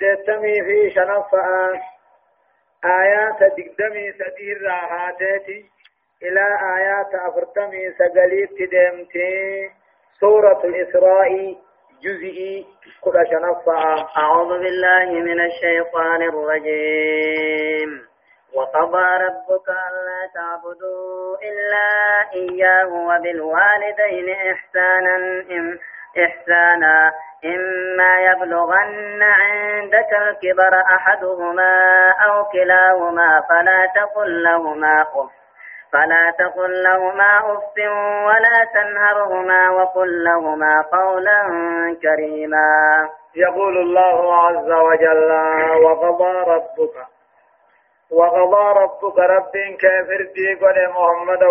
سدتمي في شنفة آيات دقدمي سدير راهاتي إلى آيات أفرتمي سقليت دمتي سورة الإسراء جزئي كل شنفة أعوذ بالله من الشيطان الرجيم وقضى ربك ألا تعبدوا إلا إياه وبالوالدين إحسانا إحسانا إما يبلغن عندك الكبر أحدهما أو كلاهما فلا تقل لهما أف فلا تقل لهما أف ولا تنهرهما وقل لهما قولا كريما. يقول الله عز وجل وقضى ربك وقضى ربك رب كافر دي محمد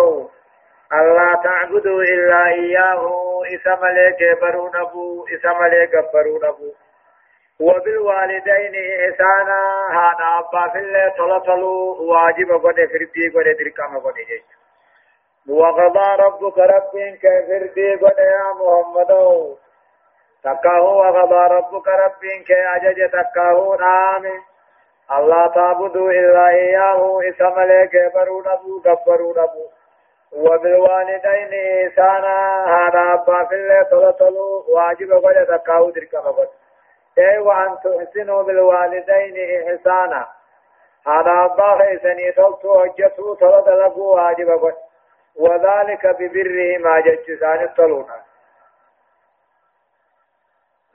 ألا تعبدوا إلا إياه إسم لك برون أبو إسم لك برون أبو وبالوالدين إحسانا هانا أبا في الله طلطلوا واجب قد فردي قد دركام قد جيش. وقضى ربك رب كافر دي قد يا محمد. تكاه وقضى ربك رب كأجج تكاه نامه الله تعبدوا إلا إياه إسم لك برون أبو كبرون أبو وبالوالدين إحسانا. هذا أبا في الله تلطلوا واجب قد تكاو دركم قد أي وأن تحسنوا بالوالدين إحسانا. هذا أبا خيسني تلطوا حجتوا تلطلقوا واجب قد وذلك ببره ما ججسان الطلونا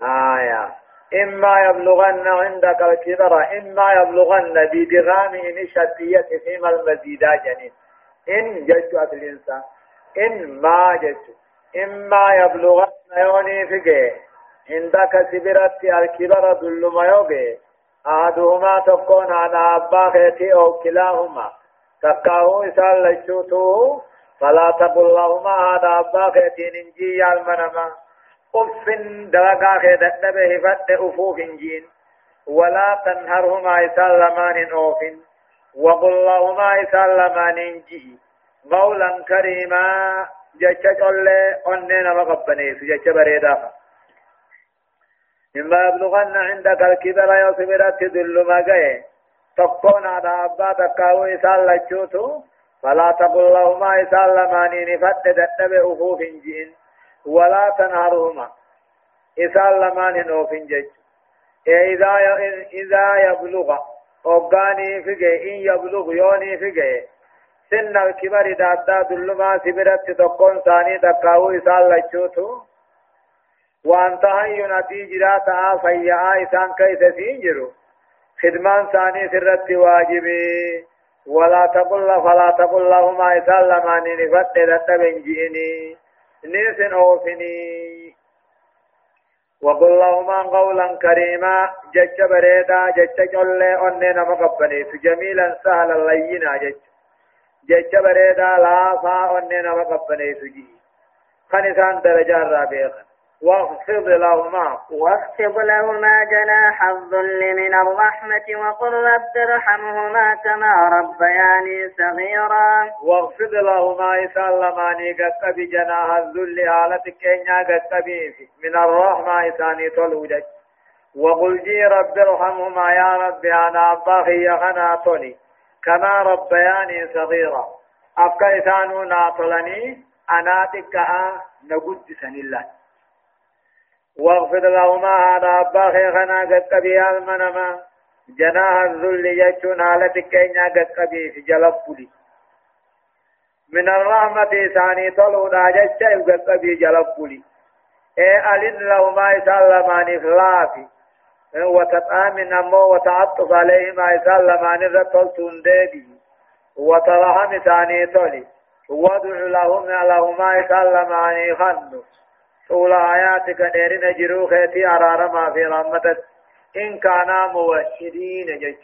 آية. إما يبلغن عندك الكبر إما يبلغن بدغام إن الشدية فيما المزيد جنين. إن جدت الإنسان إن ما جدت إما يبلغن يوني فيك عندك سبرت الكبر دل ما يوغي أحدهما تكون على أبا خيتي أو كلاهما تكاهو إسال لشوتو فلا تقل لهما هذا أبا خيتي ننجي المنما أف دلقا خيدت نبه فت أفوف جين ولا تنهرهما إسال لمان أوفن وقل لهما إسلمان جي قولا كريما. جچ چولے أننا مقبني. جچ بريدا. إما يبلغن عندك الكبر يصبرت تدل ما جاي تقون على أبا تكاو إسال لجوتو فلا تقل لهما إسلمان نفت دتب أفوف جين ولا تنهرهما. إسلمان أوف جج إذا إذا يبلغ وقاني فيجي إن يبلغ يوني فيجي سن الكبر دادا دلما سبرت تقون ثاني تقاو إسال لجوتو وأنت هاي ينتي جراتا فيا إسان كيس سينجرو خدمان ثاني سرت واجبي ولا تقل فلا تقل لهما إسال لماني نفت دتبن جئني نيسن أوفني وقل لهما قولا كريما جج بريدا جج جل أننا مقبني جميلا سهلا لينا جج. جج بريدا لا فا أننا مقبني سجي خنسان درجة رابيخا واخفض لهما واخفض لهما جناح الذل من الرحمة وقل رب ارحمهما كما ربياني صغيرا. واخفض لهما إسالماني قد جناح الذل آلتك إنيا قد من الرحمة إساني طلوجك وقل جي رب ارحمهما يا رب أنا أباخي يغنى طلي كما ربياني صغيرا. أبقى إسانو ناطلني أنا تكا نقد سن الله. واغفر لهما هذا أبا خيخنا قد قبي ألمنما. جناح الذل يجون على تكينا قد قبي في جلب بلي من الرحمة ثاني طلو ناجت قد قبي جلب بلي إيه ألن لهما يسلمان إخلافي وتتآمن أمو وتعطف عليهما يسلمان الرطل ديبي. وترحم ثاني طلي. وادع لهم لهما يسلمان خنو. طول آياتك ديرنا جرو خيتي أرارا ما في رحمتك إن كانا موحدين جيش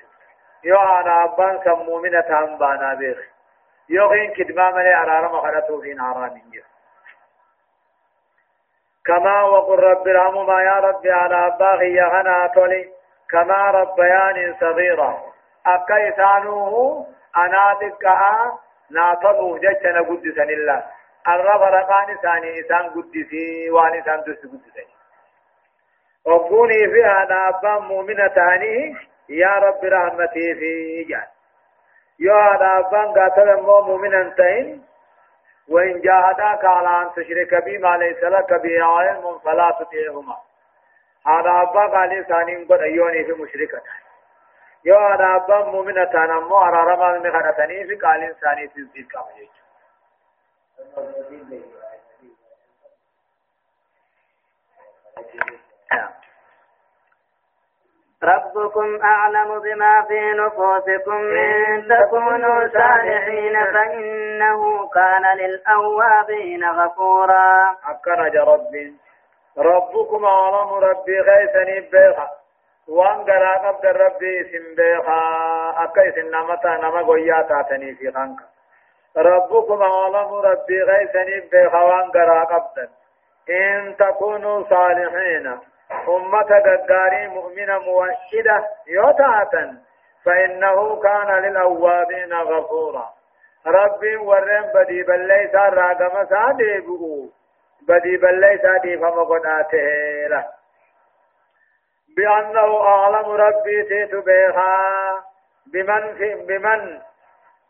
يو أنا أبان سمو من تام بانا بيخ يو غين كدما ملي أرارا ما خلطو فين عرام جيش كما وقل رب العمما يا رب على أباغي يغنى تولي كما ربياني صغيرا أكيسانوه أنا دكا ناطبو جيش نقدسن الله الرب رقان ثاني إنسان قدسي وان إنسان دس قدسي وقوني في هذا أبا مؤمنة تاني يا رب رحمتي في جان يا هذا أبا قاتل مؤمنا تين وإن جاهداك على أن تشرك بي ما ليس لك به علم فلا تطيعهما هذا أبا قال ثاني قد أيوني في مشركة يا هذا أبا مؤمنة تانا مو أرارما من خنتني في قال ثاني في الزيد كامل ربكم أعلم بما في نفوسكم إن تكونوا صالحين فإنه كان للأوابين غفورا. أكرج ربي. ربكم أعلم ربي غيثني بيخا. وان قرا قبد ربي اسم بيخا أكا اسم نمتا نما قويا تاتني في خانك. ربكم أعلم ربي غيثني بيخا وان قرا قبد إن تكونوا صالحين. أمة قداري مؤمنة موحدة يوتاتا. فإنه كان للأوابين غفورا. ربي ورم بدي بلي سار راقم ساديبه بدي بلي سادي فمقناته له بأنه أعلم ربي تيت بها بمن في بمن؟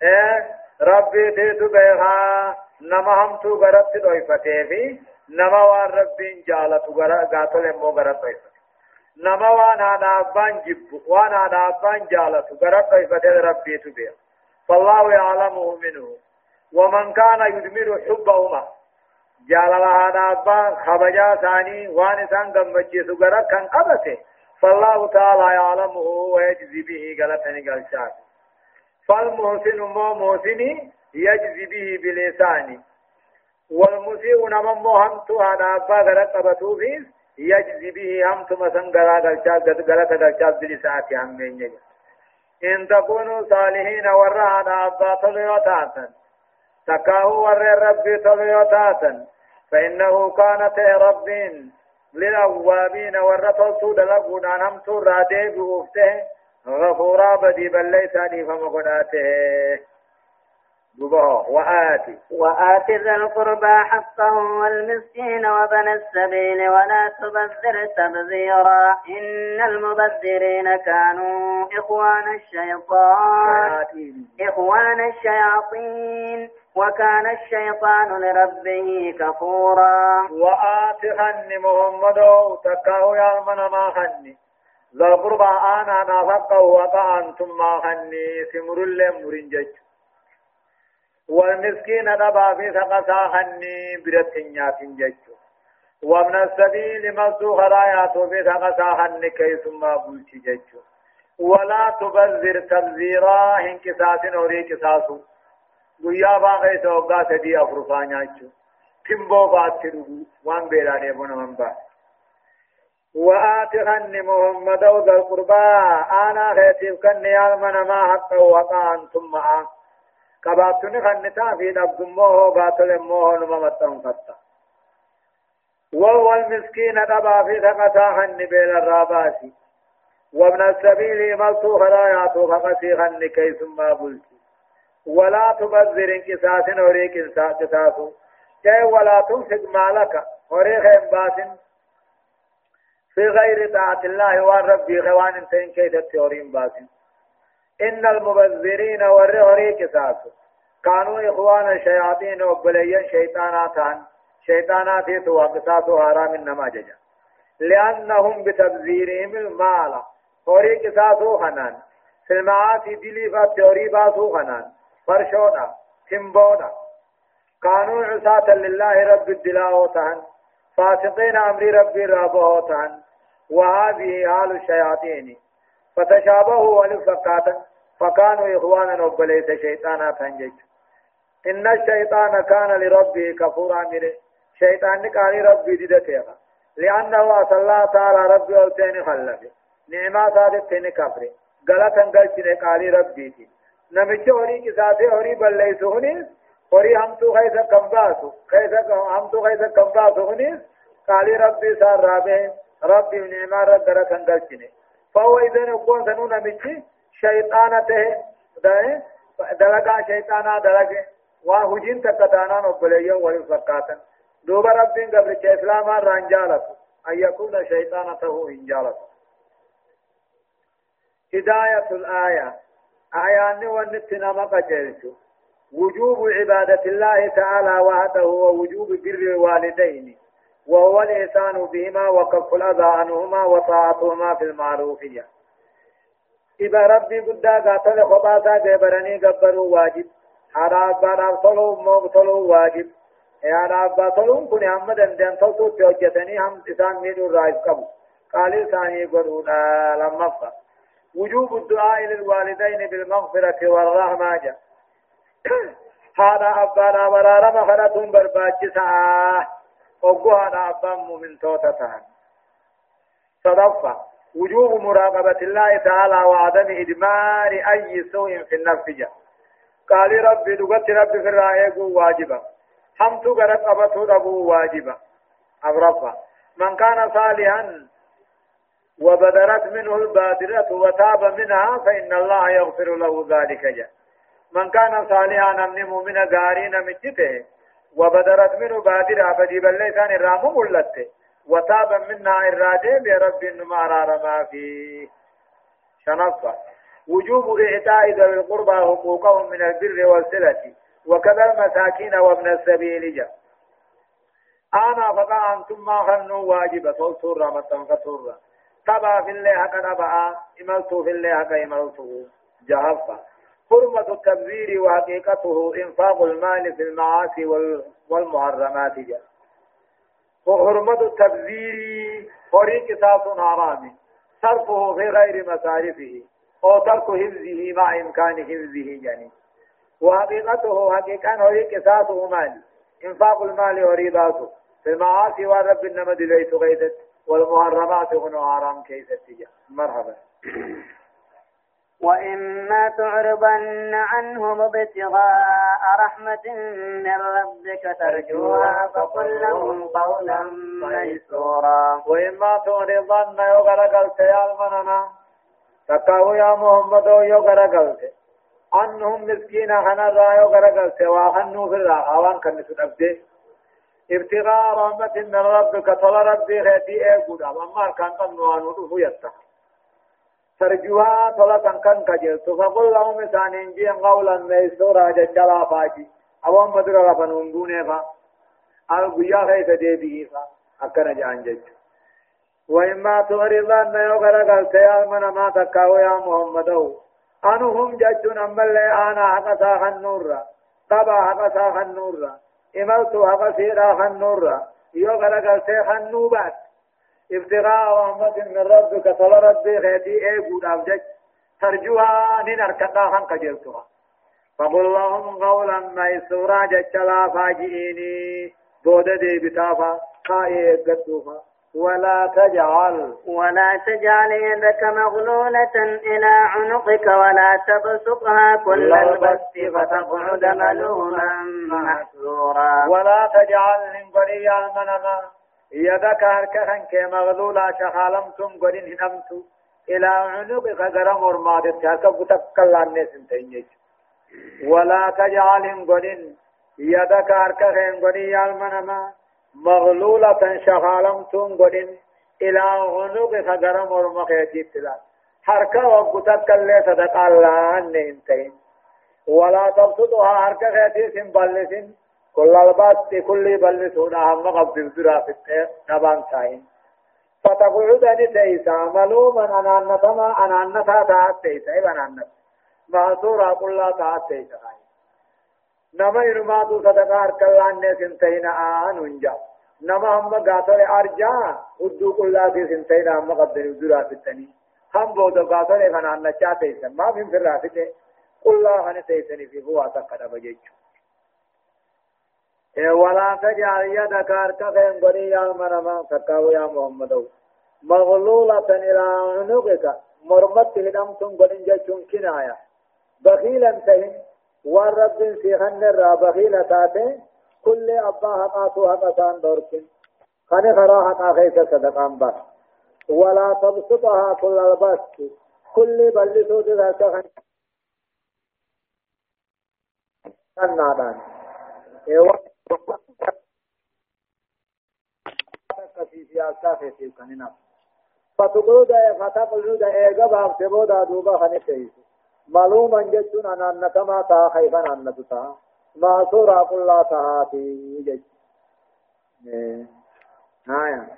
إيه؟ ربي تيت بها نما هم تو غرت دويفته في نما وان ربين جالت غرا غاتل مو غرت دويفته نما وان أنا ابان جب وان أنا ابان جالت غرت دويفته ربي تبه فالله يعلمه منه ومن كان يدمر حبهما جالل هذا ابا خبجا ثاني وان سان غمجي سغرا كان قبته فالله تعالى يعلمه ويجزي به غلطني غلطات فالمحسن مو محسني يجزي به بلسانه والمسيء نمم همتو هذا أبا غلط قبطو فيس يجزي به همتو مسن غلا غلطات غلط غلطات بلسانه هم من إن تكونوا صالحين ورا هذا أبا طليوتاتا تكاهو ور ربي طليوتاتا فإنه كانت رب للأوابين ورطلتو دلقون همتو رادي بوفته غفورا بدي بل ليس فمقناته دبها وآتي وآت. ذا القربى حقه والمسكين وبن السبيل ولا تبذر تبذيرا. إن المبذرين كانوا إخوان الشيطان. إخوان الشياطين. وكان الشيطان لربه كفورا. وآت خن محمد تكاو يا من ما خني ذا القربى آنا نافقه وطعنتم ما خني سمر اللي جج. والمسكين دبا في ثقسا خني برتنيات ججو وابن السبيل مسو خرايات في ثقسا خني كي ثم بلتي ججو ولا تبذر تبذيرا انكساس نوري كساسو. گویا باغی توقع سدی افرفانیا چو تنبو بات تدو وان بیرانی بنا من با وآت خن محمد وذا القربى. آنا خيتيب كن يال من ما حق وقان ثم آن قباتني خنتا في نبض موه قاتل موه نممتهم فتا. وهو المسكين دبا في ثقتا خن بين الراباسي. وابن السبيل ملتو خلاياتو فقسي خن كي ثم بلتي. ولا تبذر انكساس وريك انكساس كي ولا تنفق مالك. وريخ انباس في غير طاعة الله والرب غوان انتين كيد التورين باسن إن المبذرين والرغري كساسو كانوا إخوان الشياطين وبليا شيطاناتان. شيطانات توقساسو حرام النما ججا. لأنهم بتبذيرهم المال. وري كساسو خنان. في المعاصي دلي فالتوري باسو خنان. فرشونا تنبونا كانوا عساة لله رب الدلاء تهن. فاسقين أمر ربي رابه تهن. وهذه حال الشياطين. فتشابهوا ولفقاتا فكانوا إخوانا وبليس شيطانا تنجج إن الشيطان كان لربه كفورا مره. شيطان قال ربي ددتها لأنه أصلى تعالى ربي ألتين خلفه. نعمة صادتين كفره. غلطا قلتين قال ربي نمچ هوري كساته هوري بلليسو هنيس هوري همتو خيسا كمباسو خيسا همتو خيسا كمباسو هنيس قال ربي سار رابه. ربي نعمة رد كنگلچنه فهو إذن يكون سنو نمچ شيطانته ده دلقا شيطانا دلقه وهجين تكتانا نبليا ويفقاتا دوبا ربين قبل إسلاما رانجالت أن يكون شيطانته إن جالت هداية الآية. آيان ونتنا مقجلت وجوب عبادة الله تعالى وحده ووجوب بر الوالدين. وهو الإحسان بهما وكف الأذى عنهما وطاعتهما في المعروفية. إذا ربي قد قاتل خباتا جبرني قبروا واجب. حرا أبا طلو موق طلو واجب. يا أبا طلو كن هم دندن توتو توجتني هم إسان ميدو رايف قبو. قال ثاني قرونا لما فا وجوب الدعاء للوالدين بالمغفرة والرحمة. جا هذا أبانا ورارم خلتهم برباجسا. وقوها أبا مؤمن توتتان صدفة وجوب مراقبة الله تعالى وعدم إدمار أي سوء في النفس جا قال ربي لغت ربي في الرأي واجبا حمت قرق أبته أبو واجبا أغرفا من كان صالحا وبدرت منه البادرة وتاب منها فإن الله يغفر له ذلك جا من كان صالحا نمني مؤمن غارين مجته وبدرت منه بادرة فجيب الله كان الرام ملته. وتاب منا الراجع برب ما ما فيه. شنصة. وجوب إعطاء ذوي القربى حقوقهم من البر والصلة وكذا المساكين وابن السبيل جاء أنا فقا أنتم ما خنوا واجبة صلصورة متنفتورة تبا في الله حق نبعا إملتو في الله حق إملتو جهفة. حرمة التبذير وحقيقته إنفاق المال في المعاصي والمحرمات. جاء وحرمة التبذير فريق ساس حرام صرفه في غير مصارفه أو ترك حفظه مع إمكان حفظه يعني. وحقيقته حقيقة هو قصاصه مال. إنفاق المال وريباته في المعاصي والرب إنما دليت غيثت والمحرمات هنا حرام كيست مرحبا. وإما تعرضن عنهم ابتغاء رحمة من ربك ترجوها فقل لهم قولا ميسورا. وإما تعرضن يغرقلت يا المننا. تكاو يا محمد يغرقلت. أنهم مسكين خنا يغرقلت وأخنوا في الراحة وان كان ابتغاء رحمة من ربك طل ربي خيتي إيه قد أما كان عنه يتخ ترجوها طلقا كان كجلت فقل لهم سانين جين قولا ميسورا ججلا فاجي. أو مدر رفن هندونه فا. أو قيا خيس ديبه فا. أكنا جان جج. وإما تغرضان يغرق التيال من ما تكاو يا محمد. أنهم ججون أما اللي أنا حق ساخ النور طبع حق ساخ النور إملت حق سيرا النور يغرق التيخ النوبات ابتغاء رحمة من ربك صلى ربي غيتي ايقو دابجك ترجوها ننركتا هم كجلتها فقل لهم قولا ميسورا جتلا فاجئيني. بود دي بتافا. خائي قدوفا. ولا تجعل. ولا تجعل يدك مغلولة إلى عنقك ولا تبسطها كل البسط فتقعد ملوما محسورا ولا تجعل من قرية المنما يدك هركخن كي مغلولا شخالمتم قرين هنمتو. إلى عنقك غرم ورمادت هركا بتكلا الناس انتينيك ولا تجعل قرين يدك هركخن قرين يالمنما مغلولة شخالمتم قرين إلى عنقك غرم تلا هركا وبتكلا صدق الله أن انتين ولا تبسطها هركا خيتي سنبلسن كل البات كل بل سونا هم قبض الزرا في نبان تاين فتقعد أن تيسا ملوما أنا أنتما أنا أنتا تاعت تيسا إبن أنت معصورا قل لا تاعت تيسا نما إنما تو صدقا أركلا أني سنتين آن انجا نما هم قاتل أرجا ودو قل لا سنتين هم قبض الزرا في التنين هم بودو قاتل فنا أنتا تيسا ما في فرافته قل لا هن تيسني في هو أتقنا بجيجو. ولا تجعل يدك ارتفع قري يا المنما تكاو يا محمد مغلولة إلى عنقك مرمت هدمتم قرن جشون كناية بخيلا تهم والرب سيخن الرا بخيلة تاتي كل أبا حقاتو حقاتان دوركن خاني خرا حقا خيس صدقان بس ولا تبسطها كل البسط كل بلسو ذلك خن كنادان في سياسة في سيكننا فتقعد فتقعد إيجا بافتبودا دوبا خنكيس معلوما جتون أن ما تا خيفا أن ما سورة قل لا تهاتي جت آية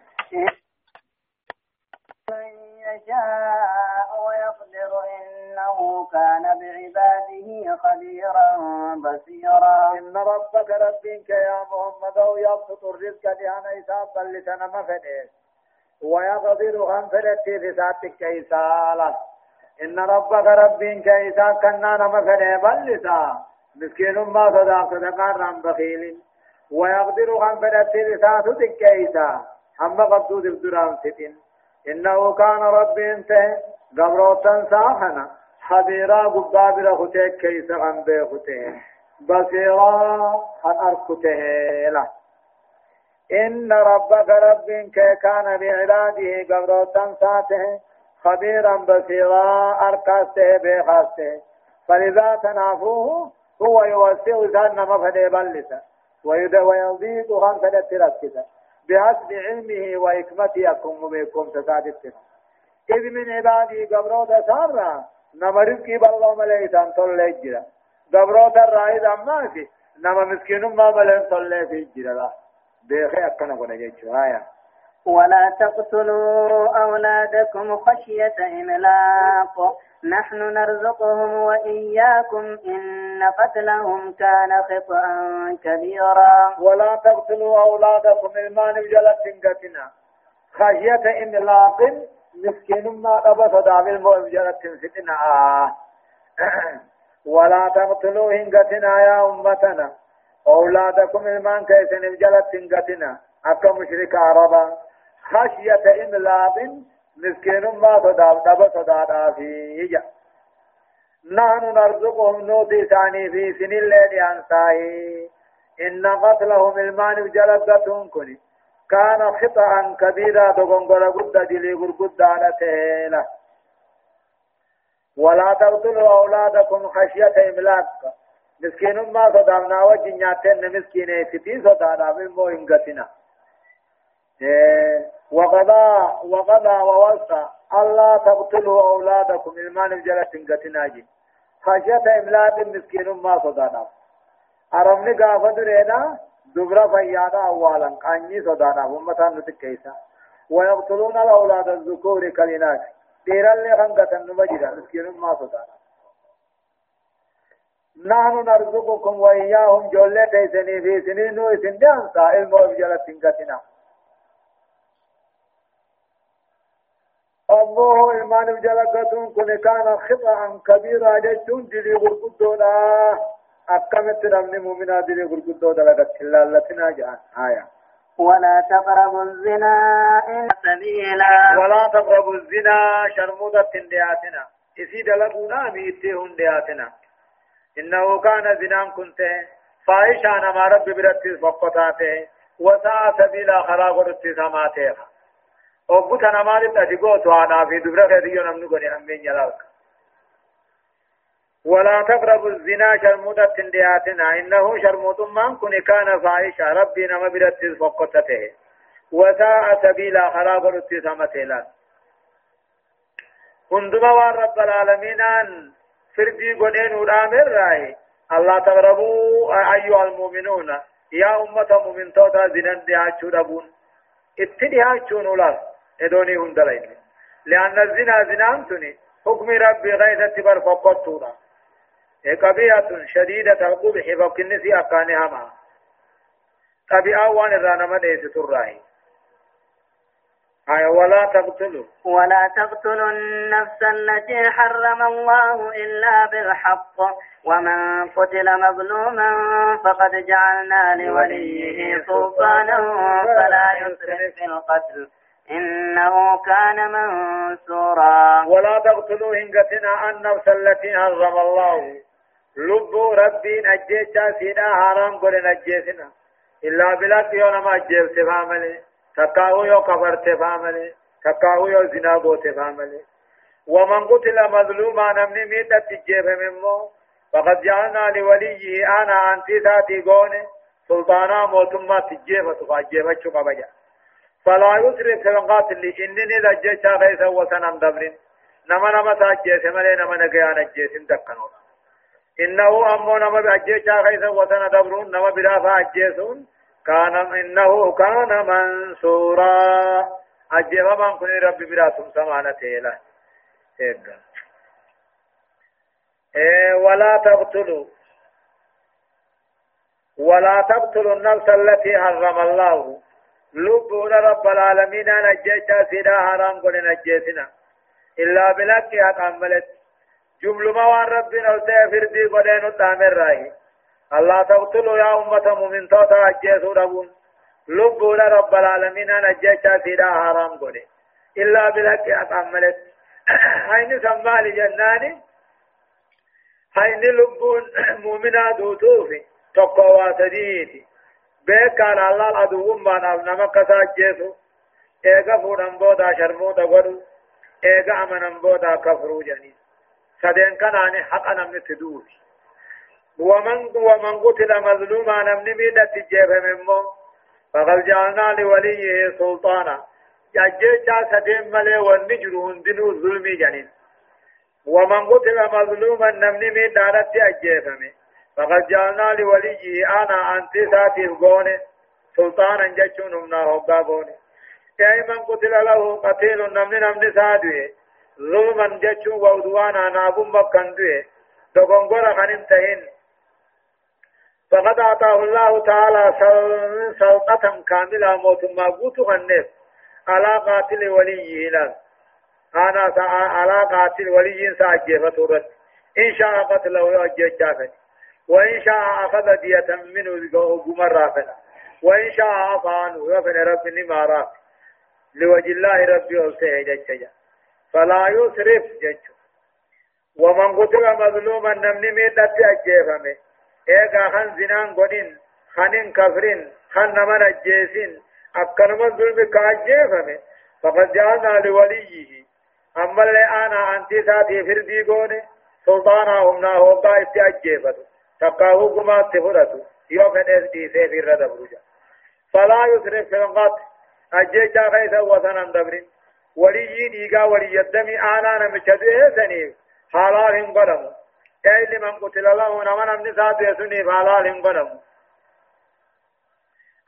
من يشاء ويقدر إنه كان بعباده خبيرا بصيرا. إن ربك ربك يا محمد يبسط الرزق لأنا إساب بل لسنما فديس ويقدر هم فدتي في ساتك كيسالة إن ربك ربك إساب كنا نما فدي بل مسكين ما صدق صدقان رام بخيل. ويقدر هم فدتي في ساتك كيسا هم قدو دبدران ستين. إنه كان ربي انت. قبروتا ساحنا. خبيرا قبابر ختيك كيس عن بيخته بصيرا عن أركته له إن ربك رب كان بعباده قبروتا ساته. خبيرا بصيرا أركاسته بيخاسته فلذا تنافوه هو يوسع ذان مفدي بلسا ويضيق خمسة تركسا بحسب علمه وحكمته يكون بكم تسادتنا إذ من عبادي قبروت سارا نما رزقي بالله مليسان طلع جرا قبروت الرائد أماسي نما مسكين ما ملين طلع في جرا بيخي أكنا قنا جيتشو آية ولا تقتلوا أولادكم خشية إملاق نحن نرزقهم وإياكم إن قتلهم كان خطأ كبيرا ولا تقتلوا أولادكم المان بجلة خشية إملاق مسكين ما فتنا. ولا تقتلوا هنقتنا يا أمتنا. أولادكم المان كيسن أكا مشرك عربا. خشية مسكين ما صداب دب صدادا في نحن نرزقهم نوتي ثاني في سن الليل إن قتلهم المان جلدتهم كان خطأ كبيرا دغنغر قد دلي قد على تهيلا ولا تقتلوا أولادكم خشية إملاق. مسكين ما صدامنا وجنياتين مسكين فتي صدانا من مو إنغتنا وقضى وقضى ووصى. ألا تقتلوا أولادكم إلمان الجلة تنقتناجي خشية إملاق مسكين ما صدانا. أرمني قافة درينا دبرا فيادا أولا قاني صدانا أمتان نتكيسا ويقتلون الأولاد الذكور كالإناث ديرا خنقة النمجرة مسكين ما صدانا نحن نرزقكم وإياهم جولة تيسني في سنين وإسن دانسا الموت جلة تنقتنا الله إيمان جلقتون كن كان خطأ كبيرا جتون دلي غرقدونا أكمت رمني مؤمنا دلي غرقدو دلقت كلالتنا جان آية ولا تقربوا الزنا إن سبيلا. ولا تقربوا الزنا شرمودة دياتنا. إسي دلقونا ميتيهن دياتنا. إنه كان زنا كنت. فاحشا ما رب برتي فقطاته. وساء سبيلا خراغ رتي سماته. وقت أنا مالي تدقو توانا في دبرة خيريو نمنو قني أمين يلاك. ولا تقربوا الزنا شرمودة تندياتنا. إنه شرمود من كن كان فاحشا ربي نما برت فقطته. وساء سبيلا خراغ رتي سمته هندما رب العالمين فردي قنين ورامر راي الله تقربوا أيها المؤمنون. يا أمة مؤمن توتا زنا دعاتشو ربون. اتدعاتشو نولاس. إدوني هندلين. لأن الزنا زنا تني. حكم ربي غير تبر فقطونا. قبيعة شديدة القبح فكنسي أكانها ما قبيعة وان الرانما ديس تراهي آية ولا تقتلوا. ولا تقتلوا النفس التي حرم الله إلا بالحق. ومن قتل مظلوما فقد جعلنا لوليه سلطانا فلا يسرف في القتل. إنه كان منصورا. ولا تقتلوا هنقتنا النفس التي حرم الله. لب ربي نجيشا سينا حرام قل نجيسنا إلا بلا يوم ما أجيب سفامله تكاو يو كفرت فامله تكاو يو زنا غوت فامله ومن قتل مظلوما نمني ميتا تجيب ممو فقد جعلنا لوليه أنا أنت ذاتي غوني سلطانا موتما تجيب تفاجيب شو قبجا فلا يسرف القاتل إنني لجيشا غيثا وسنم دبرين نما نما ساجيس ملي نما نقيان الجيس دكنون إنه أمو نما بأجيشا غيثا وسن دبرون نما برافا أجيسون كان إنه كان منصورا. أجيب من كن ربي براتم سمانة تيلا. إيه ولا تقتلوا. ولا تقتلوا النفس التي حرم الله. لبون رب العالمين نجيشا سيدا حرام قل نجيسنا. إلا بلك أكملت جمل ما وان ربنا وتغفر دي قدين التامر راهي الله تقتلوا يا أمة مؤمن توتا أجيسوا ربون. لبون رب العالمين نجيشا سيدا حرام قل إلا بلك أكملت هين سمالي جناني. هين لبون مؤمنا دوتوفي تقوى سديتي بكان الله العدو ما كساجيسو ايغا فودن بودا شرمودا غدو ايغا امنن بودا كفرو جني سدين كان اني حق نمن تدور ومن ومن قتل مظلوما نمن ميدا تجيب ممو فقد جعلنا لوليه سلطانا جاجيشا سدين ملي والنجر هندنو ظلمي جنين ومن قتل مظلوما نمن ميدا تجيب ممو فقد جعلنا لوليه أنا أنت ساتي غوني سلطانا جچون همنا هوغا غوني دائما قتل له قتيل نمني نمني سادوه ظلما جچون وعدوانا نابون مكان دوه تغنغر خنين تهين فقد أعطاه الله تعالى سلطة كاملة موت ما قوت غنف على قاتل وليه له أنا على قاتل وليه سأجيفة رد إن شاء قتله أجيب جافت وإن شاء أخذ دية منه قمر رافنا وإن شاء عفى عنه يفن رب لما راف لوجه الله ربي أوسيه جج فلا يسرف جج ومن قتل مظلوما نمني ميتة أجيفمه إيقا خن زنان قدين خنين كفرين خن نمن أجيسين أكنما الظلم كأجيفمه فقد جعلنا لوليه. أما اللي أنا أنت ساتي فردي قوني سلطانا همنا هوقا استأجيفته تقاهو كما تفرتو يو فنس دي سي في رد بروجا. فلا يسرف في أجيجا غيثا وثنا دبرين. ولي ديغا ولي الدمي آنا نمشده سنيف حلال هم قدم أي لمن قتل الله نمن امن ساتي سنيف حلال هم قدم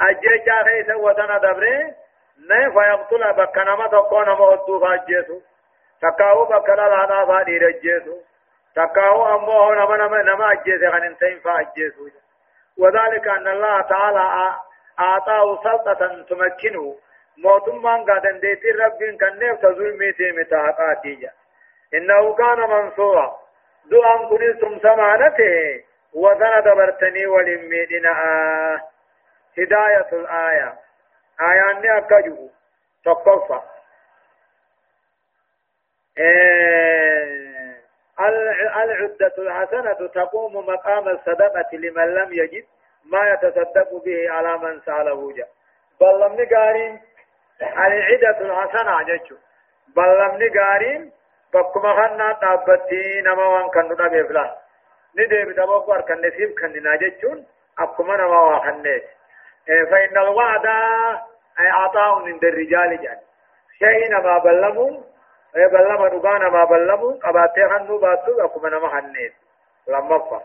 أجيجا غيثا وثنا دبرين نه فيقتل بكنما تقون مهدو فاجيسو تقاهو بكنا لانا فادي رجيسو تكاو أمو نما نما نما أجيز غن انتين فأجيز وذلك أن الله تعالى أعطاه سلطة تمكنه. موتم من قادن ديتي رب كان نفس ظلمي متاقاتي إنه كان منصورا دو أن كنتم سمانته وذن دبرتني ولميدنا هداية الآية آية أني تقفى العدة الحسنة تقوم مقام الصدقة لمن لم يجد ما يتصدق به على من سأله جاء بل لم نقارين العدة الحسنة جتشو بل لم نقارين بكما خنا تابتي نما وان كان نبي فلا ندي بدبوك وار كان نسيب كان ناجتشون أكما نما وخنيت فإن الوعد عطاء من الرجال جان شيء نما بلمون اي بلما دغانا ما بلمو قباتي خنو باتو اكو من ما حنين لما فا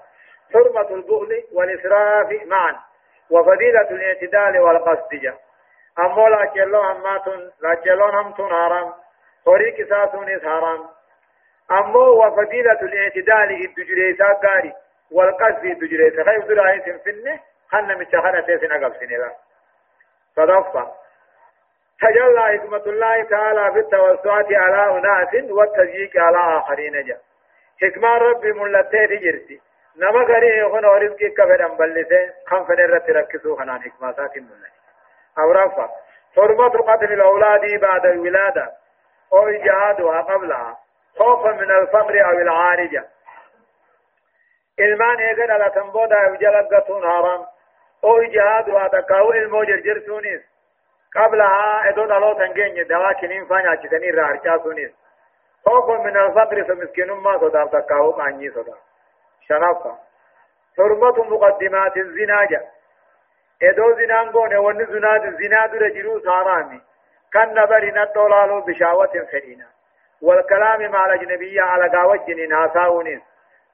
حرمة البخل والإسراف معا وفضيلة الاعتدال والقصد جا أمو لا كيلو هماتون لا كيلو همتون حرام طريق ساتون حرام أمو وفضيلة الاعتدال الدجريسا قاري والقصد الدجريسا خيف دراهي سنفنه خنا متخنة سيسن أقب سنلا صدفة. تجلى حكمة الله تعالى في التوسعات على أناس والتزييق على آخرين جاء حكمة ربي ملتة تجرتي نما غري يخون ورزقي كفر أنبلسة خم فنرة ركسو خنان حكمة سات ملتة أو رفع حرمة قتل الأولاد بعد الولادة. أو إجهادها قبلها. خوفا من الفقر أو العارجة. ilmaan eegan alatan booda jalagatuun haram oo ijahaadu takaa'u ilmoo jirjirtuunis قبلها ادو دلو تنجين دوا كنين فانيا چتني رارچا سونيس خوف من الفقر فمسكين ما صدا تكاو ماني صدا شنافا حرمة مقدمات الزنا ادو زنان گونه ون زنا زنا در جرو سارامي كان نبرنا الدولار بشاوة فدينا والكلام مع الأجنبية على قاوة جنين هاساونيس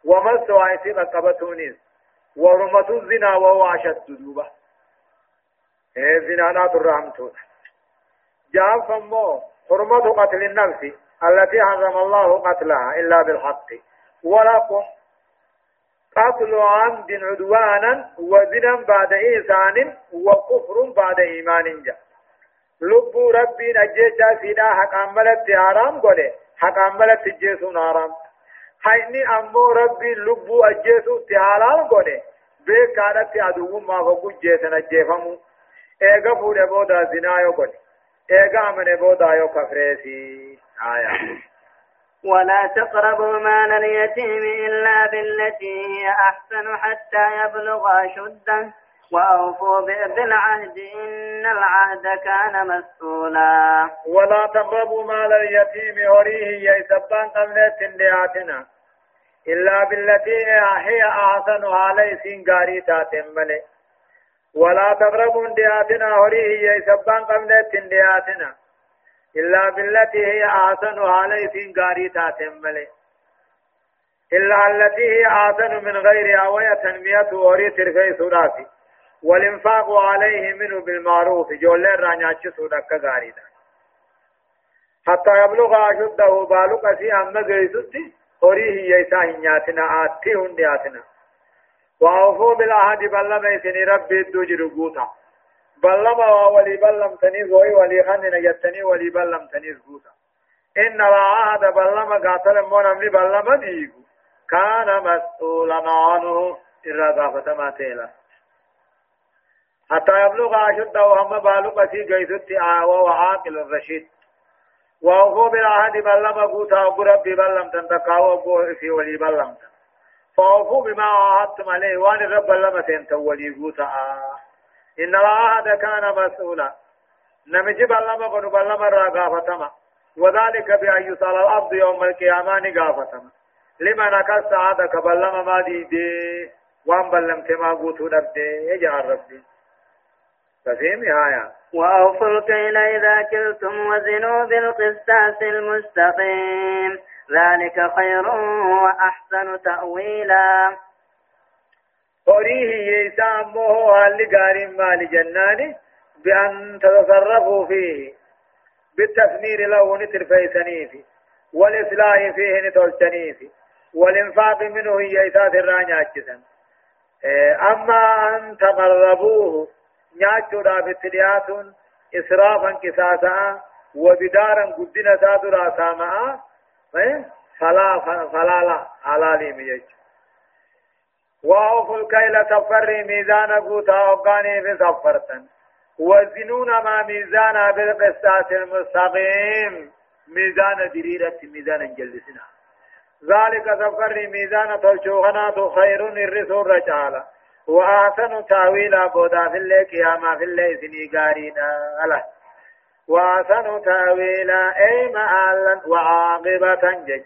ومس وعيسي رقبتونيس ورمة الزنا وهو أشد دوبة إيه الزنا لا ترحمتون جاب فمو حرمة قتل النفس التي حرم الله قتلها إلا بالحق ولا قتل عمد عدوانا وزنا بعد إيسان وكفر بعد إيمان جاء لب ربي نجيشا سيدا حق عملت حرام قوله حق عملت جيسون حرام حيني أمو ربي لب أجيسو تحالال قوله بيك كانت عدو ما فقو جيسن أجيفمو ايغا فوده بودا زنا يو قوله ايغا من بودا يو كفريسي آية ولا تقربوا مال اليتيم إلا بالتي هي أحسن حتى يبلغ أشده. وأوفوا بالعهد إن العهد كان مسؤولا. ولا تقربوا مال اليتيم هريه يسبان قبل تندياتنا إلا بالتي هي أحسن علي سنغاري تاتمني ولا تقربوا اندياتنا هريه يسبان قبل تندياتنا إلا بالتي هي أحسن علي سنغاري تاتمني إلا التي هي أحسن من غير أوية تنمية وري ترفي سرافي والإنفاق عليه منه بالمعروف جول رانياتش سودك غاريدا حتى يبلغ أشده بالك في أما غيثتي أريه يسا هنياتنا آتي هندياتنا. وأوفوا بالعهد بلما يسني ربي الدوجر قوتا. بلما ولي بلم تنيز وي ولي خنن يتني ولي بلم تنيز قوتا إن العهد بلما قاتل مونم بلما ديقو كان مسؤولا عنه. غافة ما تيلا. حتى يبلغ أشده وهم بالغ في جيثت وهو عاقل الرشيد وهو بالعهد بلما قوتا بربي بلم تنتقاو في ولي بلم فوفوا بما عاهدتم عليه. وان الرب لما تنتولي قوتا. إن العهد كان مسؤولا. نمجي بلما قنو بلما راقافتما وذلك بأن يسأل الأرض يوم القيامة نقافتما لما نكس عادك بلما ما دي دي وان بلمت ما قوتو نبدي. يجعل ربي. ففهم آية وأوفوا الكيل إذا كلتم وزنوا بالقسطاس المستقيم. ذلك خير وأحسن تأويلا. أريه يسامه هل قار مال جنان بأن تتصرفوا فيه بالتثمير له نتر فيسنيف والإصلاح فيه نتولتنيف والإنفاق منه هي الرانيا أما أن تقربوه دافت دياتون إسرافا كساسا وبدارا قدنا سادرا سامعا فلا فلا لا حلالي ميج وأوفوا الكيل سفر ميزان قوتا وقاني في سفرتا وزنون ما ميزانا بالقسطاس المستقيم. ميزان دريرة ميزان جلسنا. ذلك سفر ميزان تلشوغنا خير الرسول رجالا وآسن تاويلا بودا في الليل قياما في الليل سني قارينا. ألا. وآسن تاويلا أي مآلا وعاقبة جج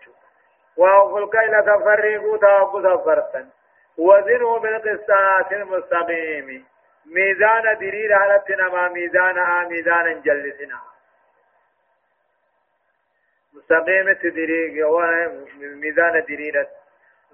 وأوفوا الكيل تفرقوا تاوكوا سفرتا وزنوا بالقسطاس المستقيم. ميزان درير على ما ميزان آ ميزان جلسنا. مستقيم تدريج ميزان دريرة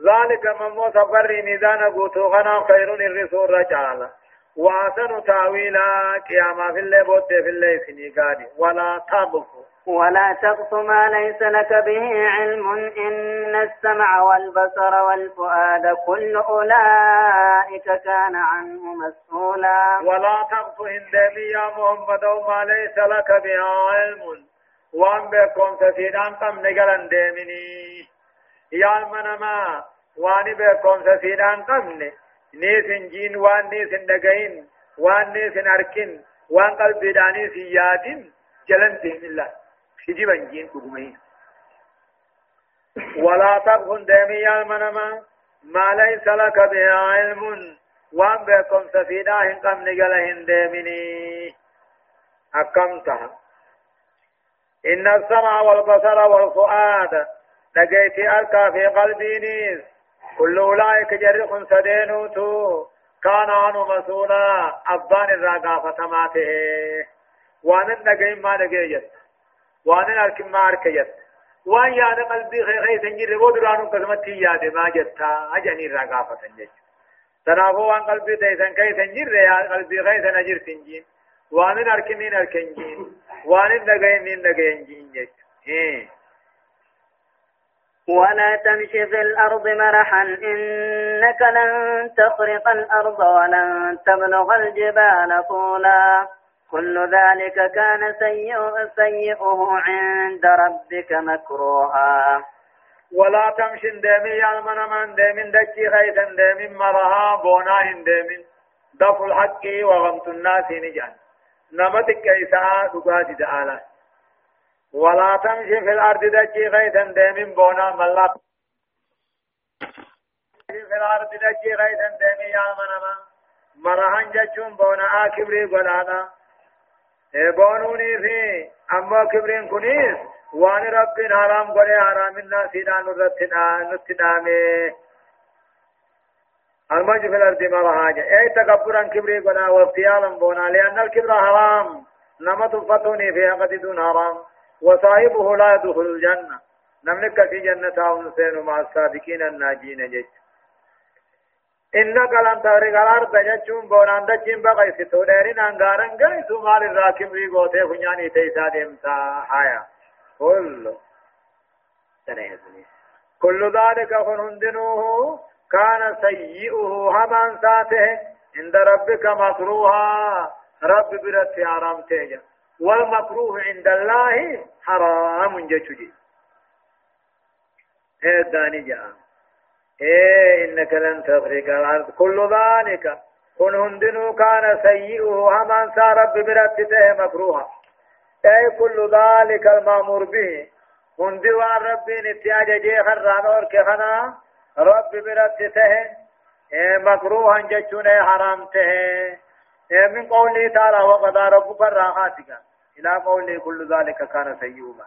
ذلك من سفر ميزان قوتو غنا خير الرسول رجالا وأحسن تاويلا قياما في الليل بود في الليل سنيقاني ولا تابقوا ولا تقف ما ليس لك به علم إن السمع والبصر والفؤاد كل أولئك كان عنه مسؤولا ولا تقف هندمي يا محمد ما ليس لك به علم. وان بكم سفيدان قم نقلن ديمني. يا المنما واني بكم سفيدان قمني نيسن جين وان نيسن دقين وان نيسن أركن وان قلبي داني سيادين جلن دين الله حجبا جين كبمين ولا تبخن ديمي يا المنما ما ليس لك به علم وان بكم سفيدان قم نقلن ديمني أكمتها إن السمع والبصر والفؤاد لقيت ألقى في قلبي نيس كل أولئك جرخ سدينوتو كان عنه مسؤولا أبان الرقافة ماته وأنا نجيم ما نجيت وأنا أركم ما أركيت وان ياد قلبي خي خي سنجر بود رانو قسمتي ياد ما جتا. أجني رقافة سنجر تنافو وان قلبي تيسن كي سنجر يا قلبي خي سنجر سنجين. وأنا أركمين أركنجين. وأنا نجيم نجيم جت. إيه. ولا تمش في الأرض مرحا. إنك لن تخرق الأرض ولن تبلغ الجبال طولا. كل ذلك كان سيئه, سيئه عند ربك مكروها. ولا تمش ديمي يا من من ديمين دكي خيثا ديمين مرها بونا ديمين دف الحق وغمت الناس نجان نمتك إساء دقاتي تعالى ولا تمشي في الأرض دجي غيثا ديمين بونا ملا. في الأرض دجي غيثا ديمين يا منما مرهن جچون بونا آكبري قلانا بونوني في أما كبرين كنيس وان ربين حرام قولي حرام الناس إلى نتنامي المجد في الأرض مرهاجة أي تكبرا كبري قلا وافتيالا بونا لأن الكبر حرام نما تفتوني فيها قد دون حرام وصاحبه لا يدخل الجنة نملك في جنة ونسين مع الصادقين الناجين جج إنك لن تغرق الأرض ججون بونان دجين بغي ستولين أنغارن غيث مال الراكب ريغوتي فنياني تيسا ديمتا حيا كل كل ذلك هندنوه كان سيئه همان ساته عند ربك مكروها رب برت حرام تيجا والمكروه عند الله حرام جتجي هي داني جاء إيه إنك لن تخرق الأرض. كل ذلك كن هندنو كان سيئه همان سار ببرتته مكروها. أي كل ذلك المأمور به. هندو عن ربي نتياج جي خران اور كخنا رب برتته إيه مكروها جتشون حرامته إيه من قوله تعالى وقضى ربك الراحاتك إلى قوله كل ذلك كان سيئا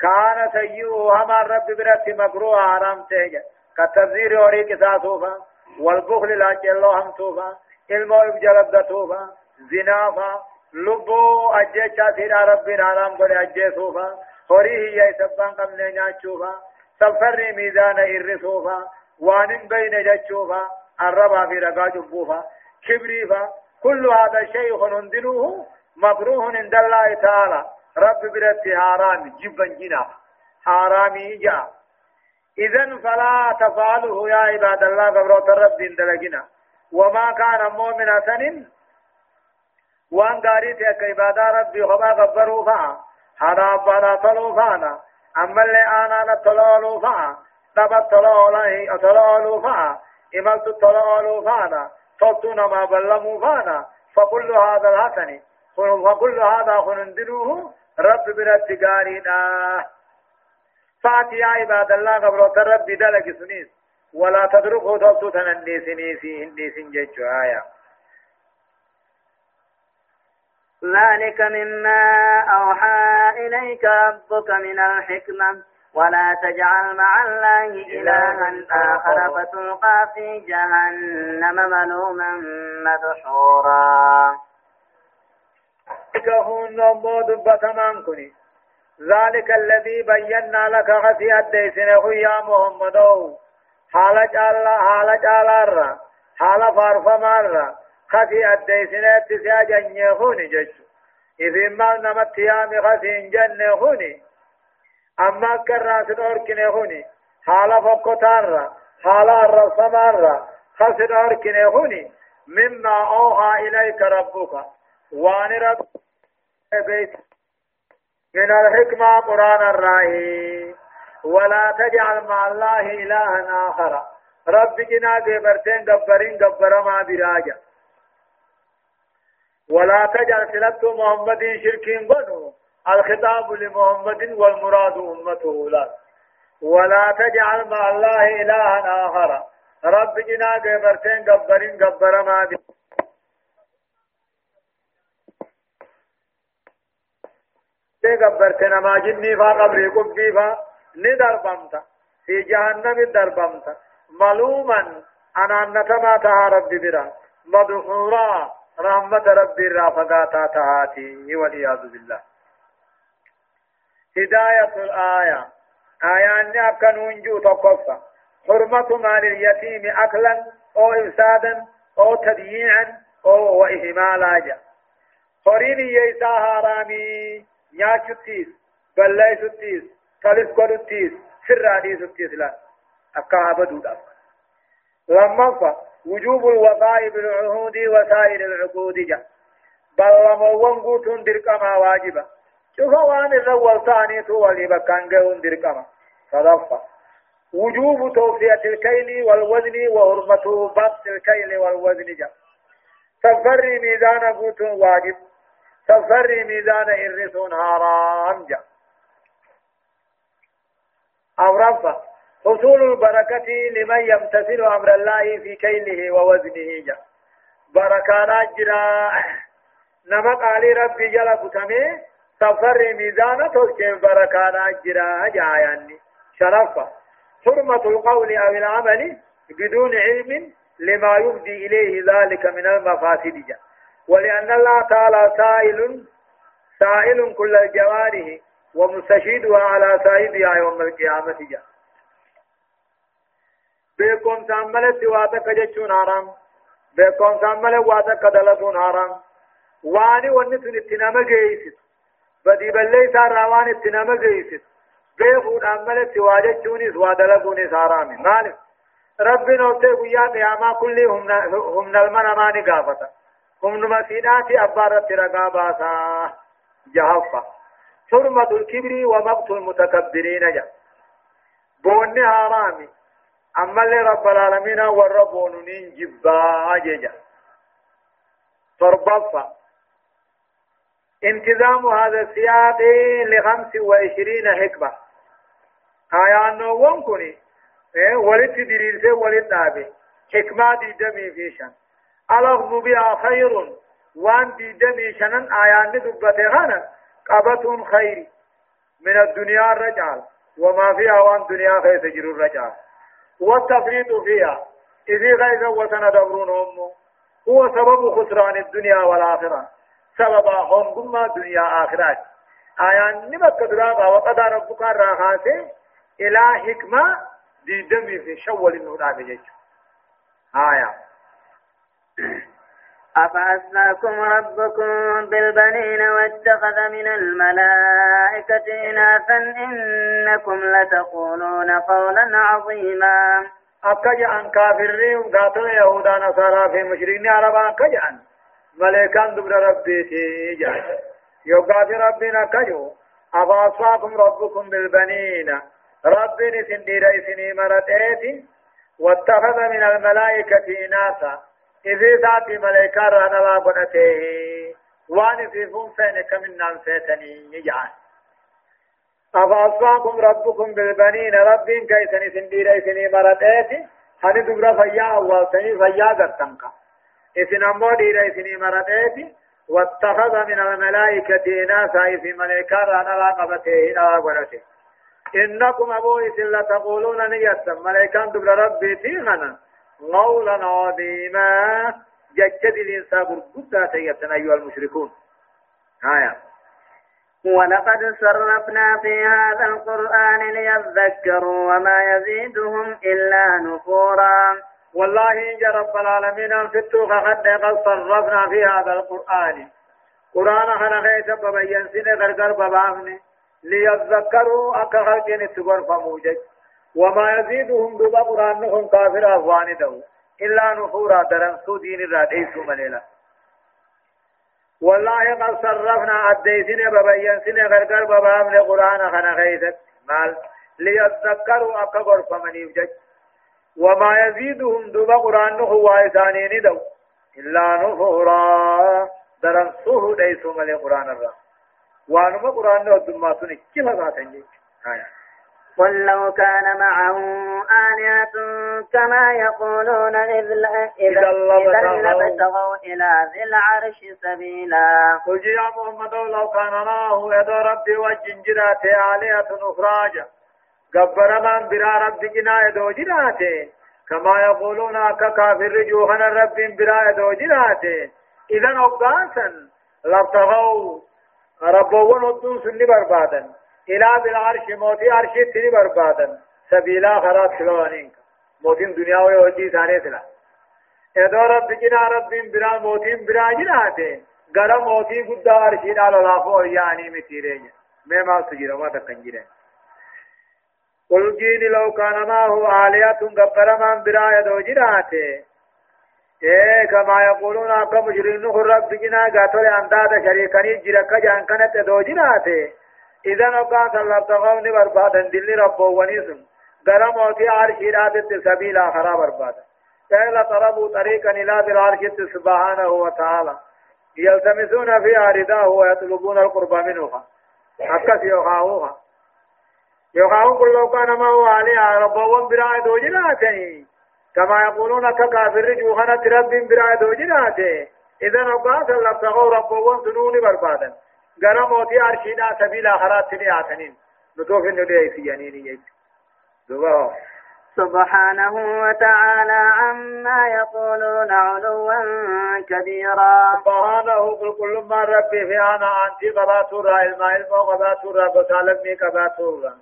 كان سيئا هما الرب برت مكروه حرام تيجا كتبذير وريك ساسوفا والبخل لا جلو هم توفا علم وإبجلب توفا زنافا لبو أجيشا سيرا ربنا حرام قد أجيسوفا هوريه يسبان قمنا نياتشوفا سفر ميزان إرسوفا وان بين جتشوفا الربا في رقا جبوفا كبريفا كل هذا الشيء هندنوه مكروه عند الله تعالى رب برت حرام جبا جنا حرامي جا. إذن فلا تفعله يا عباد الله قبروت الرب دلقنا. وما كان مؤمن سن وان قاريت يا عبادة ربي خبا غبروا فا حرام بنا طلوا فانا. أما اللي أنا نطلعوا فا نبت طلعوا فا إملت طلعوا فانا. صوتنا ما بلموا فانا. فكل هذا الحسن وكل هذا خنندلوه رب برد قارينا. فاتي يا عباد الله قبل رب دلق سنيس ولا تدركه ضبط تننيس نيسي هنديس جيش آية ذلك مما أوحى إليك ربك من الحكمة ولا تجعل مع الله إلها آخر فتلقى في جهنم ملوما مدحورا. كهون نمو دبتمان كني ذلك الذي بينا لك غسي الديسنه يا محمد حال جال حال جال حال فارف مر خسي الديسنه تسيا جنيه هوني جش إذ ما نمت يام خسي جنة هوني أما كراس أوركنه هوني حال فقطار حال الرسمار خسي أوركنه هوني مما أوحى إليك ربك وان رب بيت من الحكمة قرآن الرأي. ولا تجعل مع الله إلها آخر. رب جنا برتين قبرين قبر ما براجة ولا تجعل سلطة محمد شركين بنو. الخطاب لمحمد والمراد أمته لا. ولا تجعل مع الله إلها آخر. رب جنا برتين قبرين قبر ما براجة تغبرت نما جني فا قبري قبي فا ندربمت في جهنم دربمت ملوما أنا نتما تها ربي برا مدحورا رحمة ربي رافقاتا تهاتي والعياذ بالله هداية الآية آيان أكنون جو تقفى حرمة مال اليتيم أكلا أو إفسادا أو تضييعا أو وإهمالا جا قريني يسا هارامي نياتشتيس بلّيستيس تلس قدتيس سرادي ستيس لا أكا بدود أفا لما وجوب الوفاء بالعهود وسائر العقود جا بل لما قوتون درقما واجبا شوف وان الأول ثاني تو ولي بكان جون درقما صدفة وجوب توفية الكيل والوزن وحرمة بسط الكيل والوزن جا سفر ميزان قوتون واجب سفر ميزان إرسون حرام جا. أو رفع حصول البركة لمن يمتثل أمر الله في كيله ووزنه جا. بركانا جرا نما قال ربي جل بتمي سفر ميزان تلك بركانا جرا جاياني شرفة حرمة القول أو العمل بدون علم لما يفضي إليه ذلك من المفاسد جا. ولأن الله تعالى سائل سائل كل الجوارح ومستشهدها على صاحبها يوم القيامة جاء. بكم تعملت واتك جتشون حرام بكم تعملت واتك دلتون حرام. واني ونسن اتنام جيست بدي بلي سار روان اتنام جيست. بيخود عملت واجتشونيس ودلتونيس حرام. مالك؟ ربي نوتي قيا قياما كل هم نلمن ماني قافتا هم نمسيناتي أبارت رقاباسا جهفا حرمة الكبر ومقت المتكبرين جا بوني حرامي أما اللي رب العالمين والرب نين جبا جيجا فربطة انتظام هذا السياق لخمس وعشرين حكمة أنه وانكني إيه ولد دريسة ولد نابي حكمة دي دمي فيشان الأخذ بها خير. وان دي دمي شنن آيان دبته غانا. قبة خير. من الدنيا الرجال. وما فيها وان دنيا خير تجر الرجال. والتفريط فيها. إذ غيظ وسندبرون أمه هو سبب خسران الدنيا والآخرة. سبب هم ثم دنيا آخرات. آيان نمت كدراغا وقد ربك الراخاسي إلى حكمة دي دمي في شول النهضة بجيش آية. أفأسفاكم ربكم بالبنين واتخذ من الملائكة إناثا إنكم لتقولون قولا عظيما. أكجا أن كافرين قاتل يهودا نصارى في مشركين عربا أكجا أن ملائكان دبر ربي تيجا يقاتل ربنا كجو. أفأسفاكم ربكم بالبنين. ربي سندير إسني مرتين. واتخذ من الملائكة إناثا. إذا ذات ملائكة رانا لا قنته وان في فون فين كمن نام سيتني يجعل أفأصفاكم ربكم بالبنين رب كيسني سندير إسني مرتات هني دبرا فيا أول سني فيا قرتنك إسن أمو دير إسني مرتات واتخذ من الملائكة إناثا في ملائكة رانا لا قبته لا قنته إنكم أبو إسن تقولون نيتا ملائكة دبرا ربي تيغنا. قولا عظيما ججد الإنسان برقودة تيتنا أيها المشركون. آية. ولقد صرفنا في هذا القرآن ليذكروا وما يزيدهم إلا نفورا. والله إن رب العالمين أنفتوا فقد قد صرفنا في هذا القرآن. قرآن خنا خيس ببين سنة غرغر ببامن ليذكروا أكا خلقين التقر فموجد وما يزيدهم دوبا قرآنهم كافر أفوان دو إلا نفورا درنسو دين الراديسو مليلا. والله قد صرفنا أديسنا ببين سنة غرقر ببام لقرآن خنا خيثت مال ليذكروا أكبر فمن يوجد. وما يزيدهم دوبا قرآنهم وايسانين دو إلا نفورا درنسوه ديسو ملي قرآن الرا وانما قرآن نو دماتوني كيف ذاتنجي؟ آية قل لو كان معه آلهة كما يقولون إذا لابتغوا إلى ذي العرش سبيلا. قل يا محمد لو كان معه يد ربي وجنجرات آلهة أخراج قبر من برا ربي جنا يدو جرات كما يقولون أكا كافر جوهنا رب برا يدو جرات إذا أبقاسا لابتغوا ربوان الدون سني بربادا إلى بالعرش موتي عرش تني بربادا سبيلا خراب سلوانين موتين دنيا ويوجي ثاني سلا إذا رب جنا رب برا موتين برا جناته غرا موتي قد عرشي دال لافو يعني متيرين ما ما سجيرا ما تكنجيرين قل جيني لو كان ما هو آلية غفر من برا يدو جناته إيه كما يقولون أكا مشرين نخر رب جنا قاتل أنداد شريكني جركا جان كانت دو جناته إذا نقا سلبتغوني بربادا دل ربو ونسم غرا موتي عرشي رادت سبيلا خرا بربادا. فإلا طلبوا طريقا إلى بالعرش سبحانه وتعالى. يلتمسون فيها رداه ويطلبون القرب منها. أكس يخاوها يخاو كل كان ما هو عليها ربهم براء دوجناته. كما يقولون ككافر جوهنة رب براء دوجناته. إذا نقاس لابتغوا ربهم سنون بربادا. غرا موتي أرشينا سبيل آخرات تنياتنين نتوفي ندعي سيانين يجي دوبا سبحانه وتعالى عما يقولون علوا كبيرا سبحانه قل كل ما ربي في أنا أنت قباتورا الماء علم قباتورا قتالمي قباتورا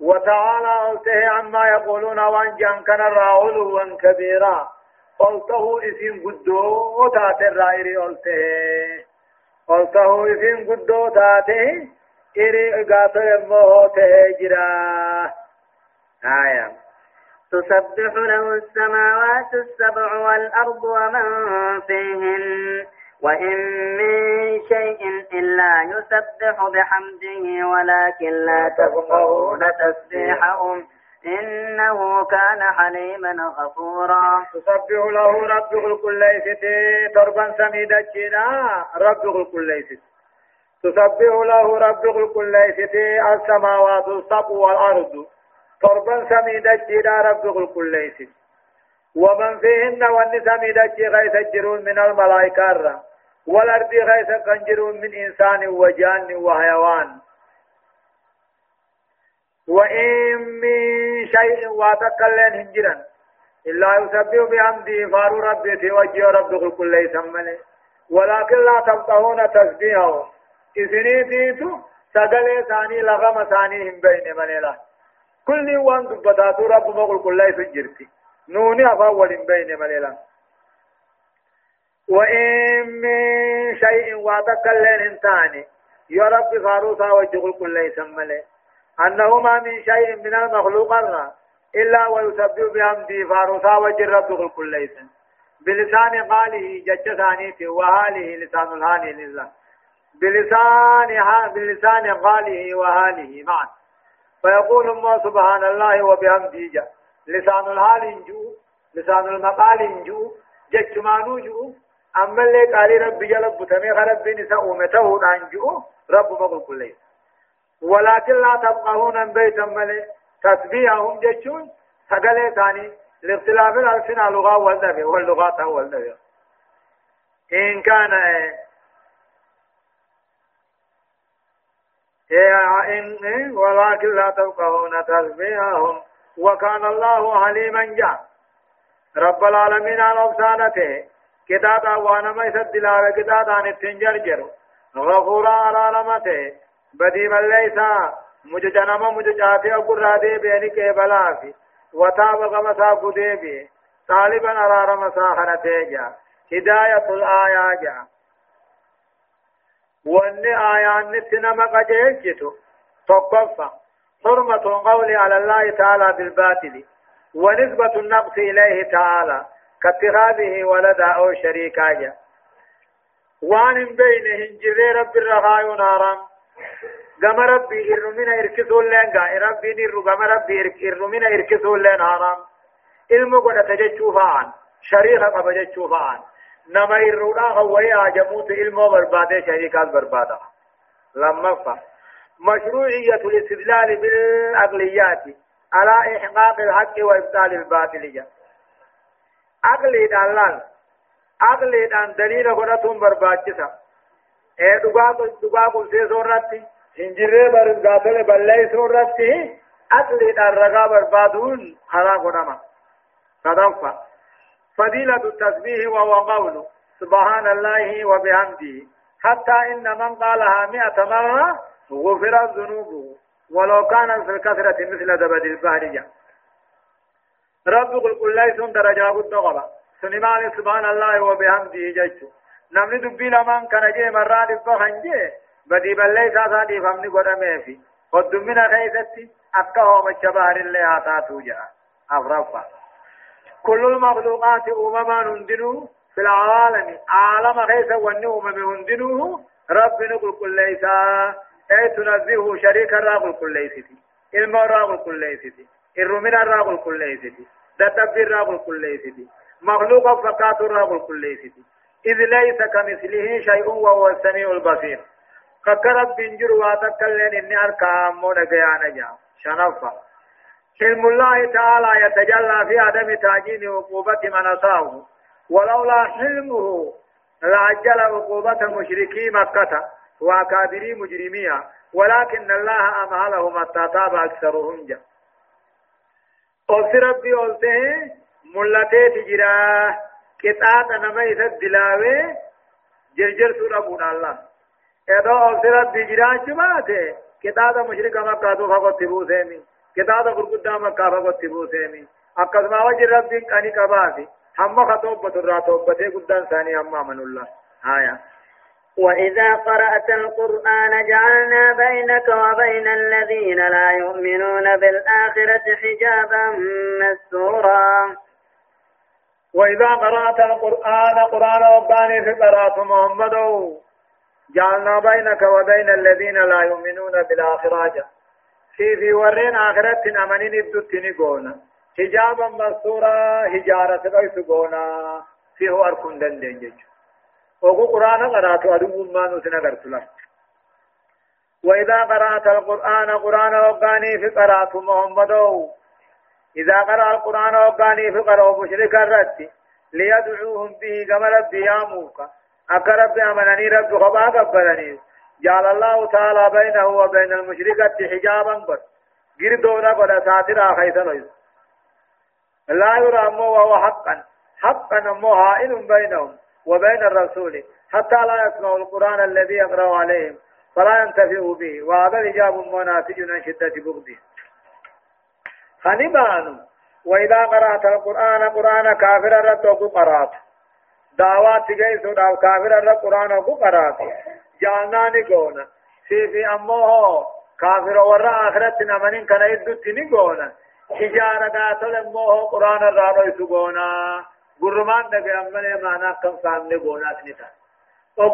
وتعالى قلته عما يقولون وان جان كان علوا كبيرا قلته اسم قدو تات الرائر قلته قلته اسم قدو تاته إري قاتل الموت جرا آية تسبح له السماوات السبع والأرض ومن فيهن وإن من شيء إلا يسبح بحمده ولكن لا تفقهون تسبيحهم إنه كان حليما غفورا. تسبح له رب كل ليست تربا سميدا جنا رب كل ليست تسبح له رب كل ليست السماوات السبع والأرض تربا سميدا جدا رب كل ليس ومن فيهن وان سميدا غيث جرون من الملائكة والأرض غيث كنجرون من إنسان وجان وحيوان. وإن من شيء واتكلن هنجرا إلا يسبح بحمده فارو ربي في وجه رب كل ليس ملي ولكن لا تبطهون تسبيحه. إذني تيتو سقل ثاني لغم ثاني هم بين مليلا كل وان دبتاتو رب مقل كل يسجرتي نوني أفاول بين مليلا وإن من شيء واتكلن انتاني يا رب فاروسا وجه كل ليس ملي أنه ما من شيء من المخلوقات إلا ويسبح بحمده فاروسا وجه رب كل ليس. بلسان قاله جج ثانيته وهاله لسان الهاني لله. بلسان بلسان قاله وهاله معا. فيقول الله سبحان الله وبحمده جاء لسان الحال جو لسان المقال جو جتمانو جو أما اللي قال رب جلب بتمي رب نساء أمته جو رب مقل كل ولكن لا تبقون بيتا ملي. تسبيحهم جتشون سقل ثاني. لاختلاف الألسنة لغة والنبي واللغات والنبي إن كان إن ولكن لا تفقهون تسبيحهم. وكان الله حليما جا. رب العالمين على أفسانته كتابا وأنا ما يسدلا كتابا نتنجرجر غفورا على رمته. بديم ليس مججنما مججاتي أقول رادي بيني كيبلافي وتاب غمسا قديبي طالبا على رمسا خنتيجا هداية الآية جا وان آيان نتنما قجيجتو تقفى حرمة القول على الله تعالى بالباطل ونسبة النقص إليه تعالى كاتخاذه ولدا أو شريكا وان بينهن جري رب الرخاء نارا قام ربي إرمنا إركسوا لين قا ربي نيرو قام ربي إرمنا إركسوا لين هارام علم قد تججوا فعان شريخة قد تججوا فعان نما يرودا هوي اجموت علم برباده شريكات برباده لما فا مشروعية الاستدلال بالعقليات على إحقاق الحق وإبطال الباطل عقلي دلال عقلي دان دليل غنتهم برباچسا سے سورتی انجرے بر غافل بلای سورتی عقلي دان رغا بربادون خرا غنما صدقا فضيلة التسبيح وهو قول سبحان الله وبحمده حتى إن من قالها مئة مرة غفرت ذنوبه ولو كان في الكثرة مثل زبد البحر رب قل ليس درجة قد سنمان سبحان الله وبحمده جيش دبي لمن كان جي مرات فخن جي بدي بلي ساسا دي فمني قد أميفي قد من خيستي أكا هو مجبار اللي آتاتو جاء أفرفا كل المخلوقات أمما نندنو في العالم عالم خيس وني أمم هندنو رب نقول كل ليس أي تنزهه شريكا راقل كل ليستي علم راقل كل ليستي الرمين راقل كل ليستي تدبر راقل كل ليستي مخلوق فقات راقل كل ليستي إذ ليس كمثله شيء وهو السميع البصير. فكرت بنجر واتكلن إني أركام ونقيانا جا شنفا حلم الله تعالى يتجلى في عدم تعجيل عقوبة من أصابه. ولولا حلمه لعجل عقوبة مشركي مكة وأكابري مجرميها ولكن الله أمهلهم حتى تاب أكثرهم جا قلت ربي قلته ملتي تجرا قطعة نما إذا دلاوي جرجر سورة بون الله إذا ربي جرا شباته قطعة مشرك مكة تو فقط تبو سيمي قطعة قرقودة مكة فقط تبو سيمي أكثر وجه ربي كاني كباسي هم خطوبة الراتوبة قدان ثاني هم من الله آية وإذا قرأت القرآن جعلنا بينك وبين الذين لا يؤمنون بالآخرة حجابا مستورا وإذا قرأت القرآن قرآن رباني في قراءة محمد. جعلنا بينك وبين الذين لا يؤمنون بالآخرة. في في ورين آخرة أمنين الدتين قونا. حجابا مستورا هجارة قيس قونا. فيه أركن دندين جيجو وقو قرآن قرأت أدو ما نسنا قرتلا وإذا قرأت القرآن قرآن وقاني في قرأت محمد. إذا قرأ القرآن وقاني في قرأ مشرك الرد ليدعوهم به كما ربي ياموك. أكرب أمنني رب خبا قبلني. جعل الله تعالى بينه وبين المشركة حجابا بس قردونا قد ساترا خيثا لا يرى أمه وهو حقا. حقا أمه هائل بينهم وبين الرسول. حتى لا يسمعوا القرآن الذي يقرأ عليهم. فلا ينتفعوا به. وهذا الإجاب مناتج عن شدة بغضه. خنبان وإذا قرأت القرآن قرآن كافر الرد قرأت. دعوات جيس دعو كافر الرد قرآن قرأت. جعلنا نقونا في في أمه كافر ورأ آخرت نمنين كان يدت نقونا حجارة قاتل أمه قرآن الرد يسقونا گرمان دگه امنه معنا کم سامنے گونا سنتا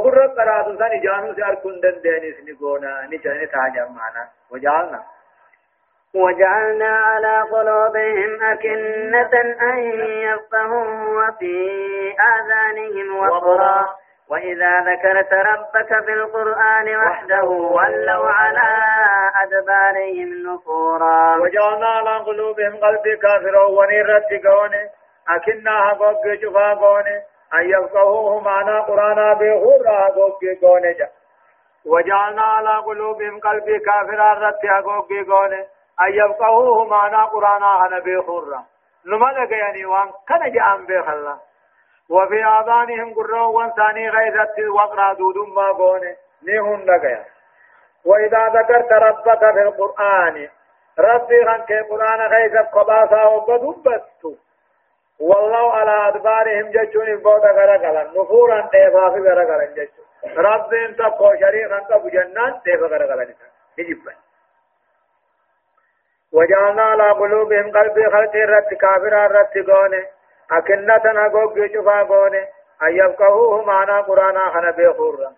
گر قراتو سن جانو سے ارکندن دینی سنی گونا نچنے تاجا معنا وجعلنا وجعلنا على قلوبهم أكنة أن يفقهوا وفي آذانهم وقرا. وإذا ذكرت ربك في القرآن وحده ولوا على أدبارهم نفورا. وجعلنا على قلوبهم قلب كافر ونيرت قونه أكنا هقوك شفا قوني أن يفقهوه معنا بخور هقوك قوني جا. وجعلنا على قلوبهم قلبي كافرا رت هقوك قوني أن يفقهوه معنا قرانا هنا بخور نمالك يعني وان كان جاء بخلا وفي آذانهم قرون وانساني غيثت وقرا دودم ما قوني. نيهن لقيا وإذا ذكرت ربك في القرآن ربي خنك قرآن غيثت قباسا وقدبت والله على أدبارهم جتون بودا غرقلا. نفورا تيفا غرقلا جتون رب انت قو شريخا قبو جنان تيفا غرقلا نجيبا وجعلنا على قلوبهم قلبي خلق الرت كافر الرت قونه أكنة نقوق شفا قونه أن يفقهوه معنا قرانا خنا بيخورا.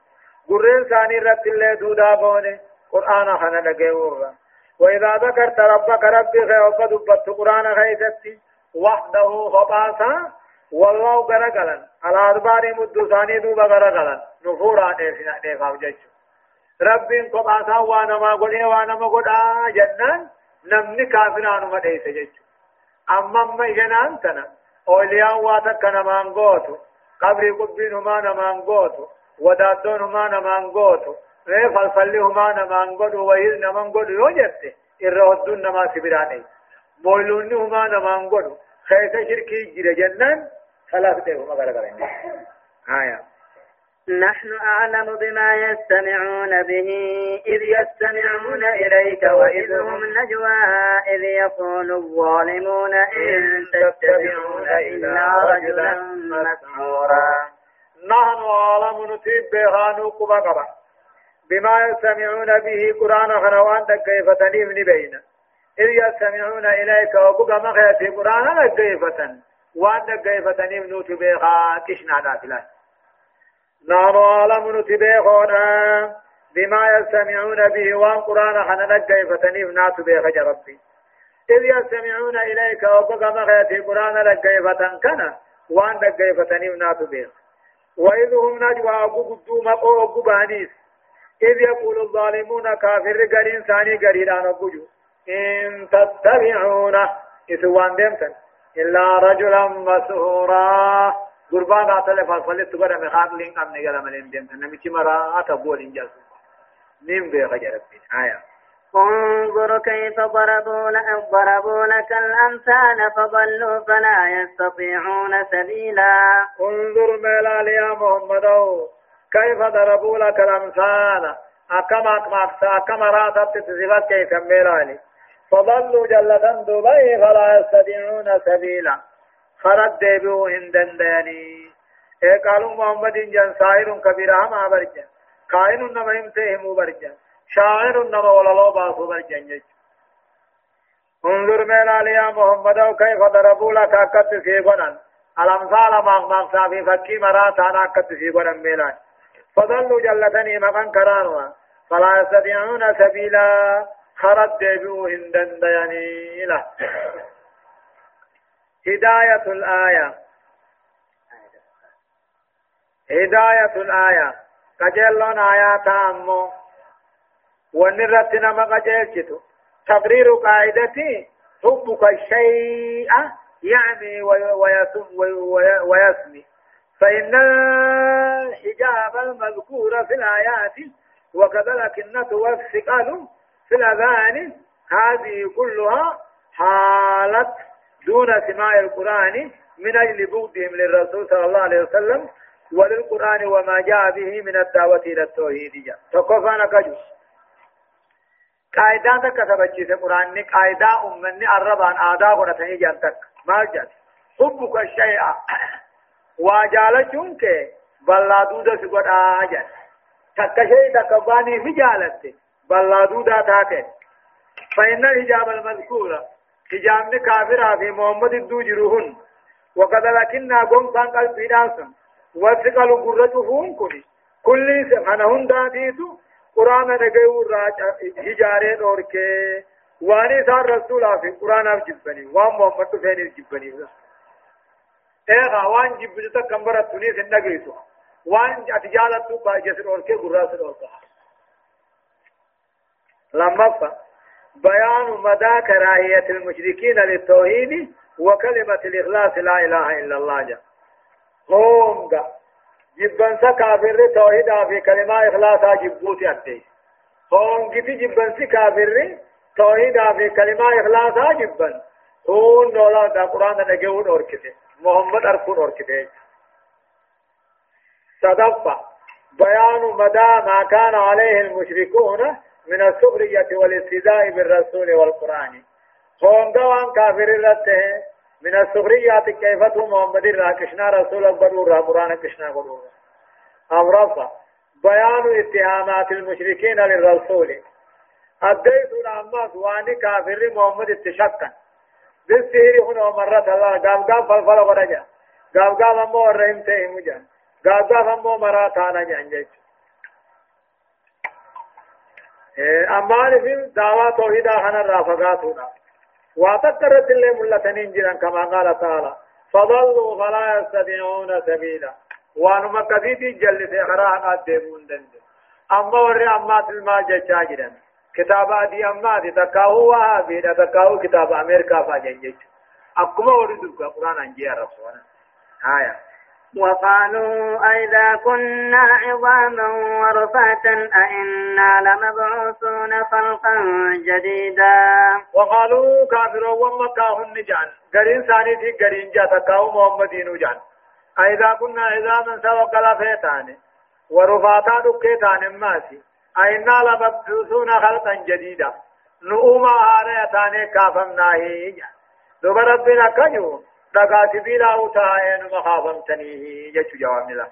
قرين ثاني الرت اللي دودا قونه قرآن خنا لقيورا وإذا ذكرت ربك ربي خير وقد قرآن خيستي وحده خباسا والله غرغلن على أدبار مدوساني دوبا غرغلن نفورا نيفاو جيش ربين خباسا وأنا ما قلنا وأنا ما نمني كافران ما ديس جيش أما ما جنان تنا أولياء واتك نمان قوتو قبري قبين هما نمان قوتو ودادون هما نمان قوتو فلفلي هما نمان قوتو وهيل نمان قوتو يوجدت إرهدون نما سبراني بولون هما نمان قوتو خيسة شركي جرى جنان ثلاث ديهم أغرى قرن آية نحن أعلم بما يستمعون به إذ يستمعون إليك وإذ هم نجوى إذ يقول الظالمون إن تتبعون إلا رجلا مسحورا. نحن أعلم نتيب بها نوقب قبا بما يستمعون به قرآن خنوان كيف تنيم بين. إذ يستمعون إليك وبقى مخيتي قرآن كيف وأن كيف تنيم بها كشنا داتلات نحن أعلم نتبيخونا بما يستمعون به وان قرآن حننا كيف تنيف ناتو بيخ ربي. إذ يستمعون إليك وبقى مغيتي قرآن لك كيف تنكنا وان لك كيف تنيف ناتو بيخ. وإذ هم نجوى أبو قدوم أبو بانيس إذ يقول الظالمون كافر قرين ثاني قريران أبو إن تتبعون. إثوان دمتن. إلا رجلا مسهورا قربان راتل فالفلت تقرأ مخاق لين قم نقل ملين ديم نمشي مرا أتبول إن جاسو. نيم بيغ جربين آية. انظر كيف ضربوا لك ضربوا لك الأمثال فضلوا فلا يستطيعون سبيلا. انظر ملال يا محمد. كيف ضربوا لك الأمثال أكما أكما أكما راتت تسيبت كيف ملالي فضلوا جلة دبي فلا يستطيعون سبيلا. خرد ديبو هندن دياني اے قالوا محمد جن سائر كبير ما برجا كائن نما همته مو برجا شاعر نما وللو باسو برجا انظر ميلا ليا محمد كيف ضربوا لك اكت سيغنن الامثال ما ما في فكي مرات آنا اكت سيغنن ميلا فضلوا جلتني مكان كرانوا فلا يستطيعون سبيلا خرد ديبو هندن دياني له هداية الآية هداية الآية قجلون آيات أمو ونرت نما قجلتو تقرير قاعدتي حبك الشيء يعني ويسمي فإن الحجاب المذكور في الآيات وكذلك النت والثقل في الأذان هذه كلها حالة دون سماع القرآن من أجل بغضهم للرسول صلى الله عليه وسلم وللقرآن وما جاء به من الدعوة إلى التوحيد. تقفانا كجو قاعدة تكتبت في القرآن. قاعدة أمني الربان آداء ونتني جانتك ما جات حبك الشيء. وجالتون كي بلا دودا سقط آجات تكشي تكباني في جالتي بلا دودا تاكي. فإن الحجاب المذكورة حجامن كافر في محمد الدو جروهن وقد لكننا قم كان قلبي ناسا وثقل قرتهم كني كل سبحانه داتيتو قرآن نجيو راج هجارين أوركي واني صار رسول في قرآن جبني وان محمد فين جبني إيه وان جبني كمبرة توني سنجيتو وان اتجالتو باجسر أوركي قرآن أوركي لما فا بيان مدى كراهية المشركين للتوحيد وكلمة الإخلاص لا إله إلا الله. جا هم جا جبن كافر توحيد في كلمة إخلاص جبوت أدي هم جبي جبن كافر توحيد في كلمة إخلاص جبن. هون نولا دا قرآن نجون أوركته محمد أركون أوركته صدفة. بيان مدى ما كان عليه المشركون من السخرية والاستهزاء بالرسول والقرآن. هون دوان كافر رته. من السخرية كيف محمد راكشنا رسول بدور قرآن كشنا بدور. أمرفا بيان اتهامات المشركين للرسول. أديت الأمات واني كافر محمد اتشكا. بالسهر هنا مرة الله. قام قام فلفل ورجع. قام قام أمو الرحيم تيمو جان قام قام أمو مراتانا جان جيش أمان في دعوة توحيد هنا رافقاتنا وتكرت اللي ملتنين جرا كما قال تعالى فضلوا فلا يستطيعون سبيلا وانما كثيتي جلت اخراها قدمون دند اما وري اما تلما جچا جرا كتابا دي اما دي تكاو وهابي تكاو كتاب أمريكا فاجن اكما وري دغ قران انجي رسولنا آية وقالوا أئذا كنا عظاما ورفاتا أئنا لمبعوثون خلقا جديدا. وقالوا كافروا ومكاه النجان قرين ثاني في قرين جاء تكاو محمدين جان أئذا كنا عظاما سوق لفيتان ورفاتا دكيتان ماسي. أئنا لمبعوثون خلقا جديدا. نؤما هاريتان كافمناه دوب ربنا كجو دقات بلا أوتاين مخافمتنيه يجو جواب الله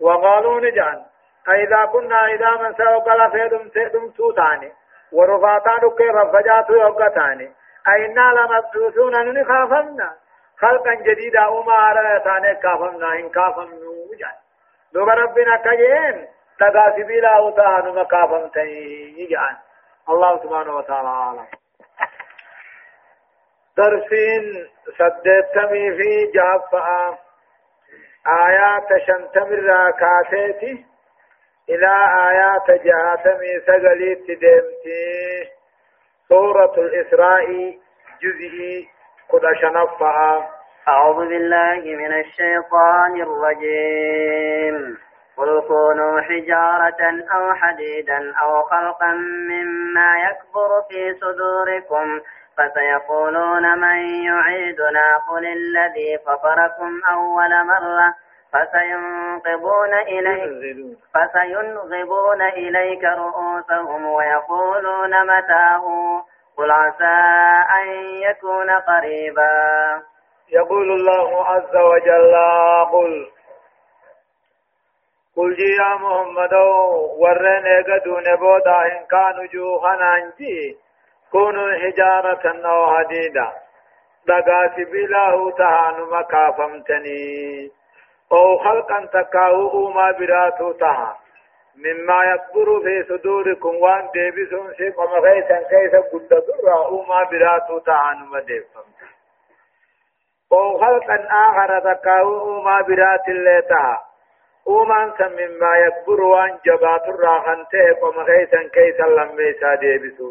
وقالوا نجان أئذا كنا عظاما سوق لفيتم تهدم توتاني ورفاتا كيف فجاتوا يوقتاني أئنا لمبعوثون نخافمنا خلقا جديدا وما أرى تاني كافمنا إن كافمنا وجان دوب ربنا كجين تقاسي بلا وتاهن مكافمتين يجان الله سبحانه وتعالى درسين سدتمي في جافة آيات شنتم الراكاتيتي. إلى آيات جهاتمي سقليت ديمتي. سورة الإسراء جزئي قد شنفها أعوذ بالله من الشيطان الرجيم. قل كونوا حجارة أو حديدا أو خلقا مما يكبر في صدوركم فسيقولون من يعيدنا قل الذي فطركم أول مرة فسينقضون إليك فسينغضون إليك رؤوسهم ويقولون متاه قل عسى أن يكون قريبا. يقول الله عز وجل قل قل جي يا محمد ورن اغدون بودا ان كانوا جوهنا انجي كونوا حجارة أو حديدا دغا سبيله تهان مكافمتني أو خلقا تكاو ما براتو تهان مما يكبر في صدوركم وان ديبسون سي قم غيثا كيف قد در وما براتو تهان مدفم أو خلقا آخر تكاو ما برات الله تهان uumaan san mimmaa yakburu waan jabaaturraa kan ta'e qoma keeysan keeysan lammeeysaa deebisu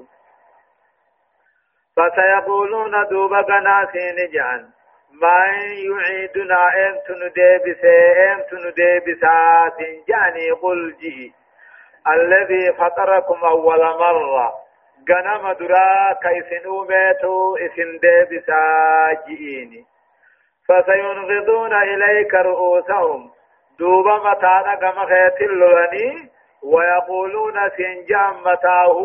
فسيقولون دوبا غناسين جان. ما يعيدنا انت نديبس انت نديبسات جاني قل جي. الذي فطركم أول مرة. غنم درا كيسن اوميتو إسن ديبسا جيني فسينغضون إليك رؤوسهم. دوبا متانا كما خيت اللولني. ويقولون سنجان متاه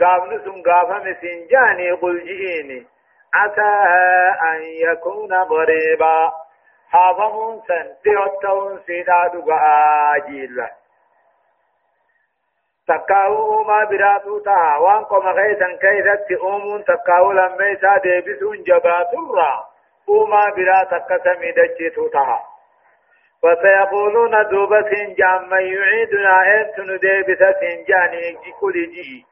قابل سن قافم سنجاني قل جئيني عسى أن يكون غريبا. حافظون سن تيوتون سيداد قاجيلا تكاو ما براتو تا. وان قم غيثا كيثت أمون تكاو لميسا ديبسون جباتورا. وما براتك سميدجتو تها فسيقولون دوبة جام يعيدنا أنت نديبة جاني كل جي.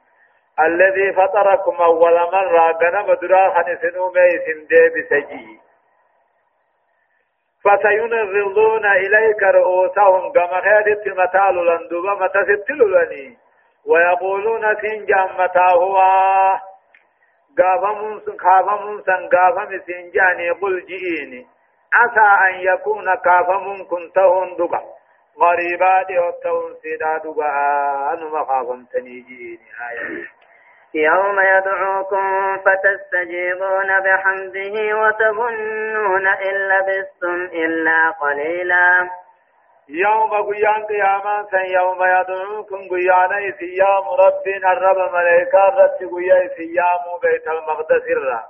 الذي فطركم أول مرة غنم دراخا سنو ميسن ديبة جي فسينغضون إليك رؤوسهم كما خيرت متال لندوبة متستل لني ويقولون سنجام متى هو؟ غافم سن خافم سن غافم سنجاني قل جئيني. عسى أن يكون كافم كنتهن دقا غريبا ديوتهن سيدا دقا أنما خافم تنيجيني آية. يوم يدعوكم فتستجيبون بحمده وتظنون إن لبثتم إلا قليلا. يوم قيان قياما يوم يدعوكم قيانا سيام ربنا الرب ملائكة رت قيا سيام بيت المقدس الرب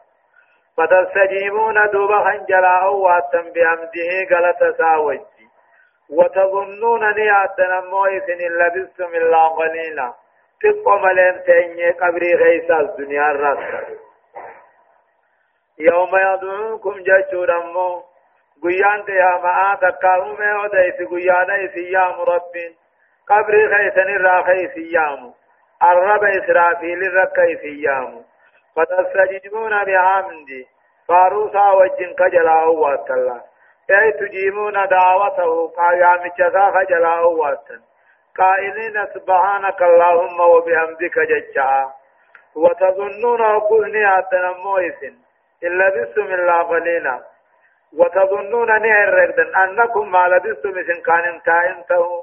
فتستجيبون دوبا خنجلا أواتم بأمده غلط ساوجي. وتظنون نياتنا مويسن إن لبستم إلا قليلا. تقو ملين تيني قبري غيسا الدنيا الرسل يوم يدعوكم ججور أمو قيان قياما آتكاهم وديس قيانا يسيام رب. قبري غيسن الراخي سيام الرب إسرافيل الركي سيام فتستجيبون بحمد فاروسا وجن كجلا واتلا أي تجيبون دعوته قيام جزا خجلا واتن قائلين سبحانك اللهم وبحمدك ججا. وتظنون قلني عدنا مويسن. إلا بسم الله قليلا. وتظنون نهر أنكم ما لبستم إن كان انتهوا.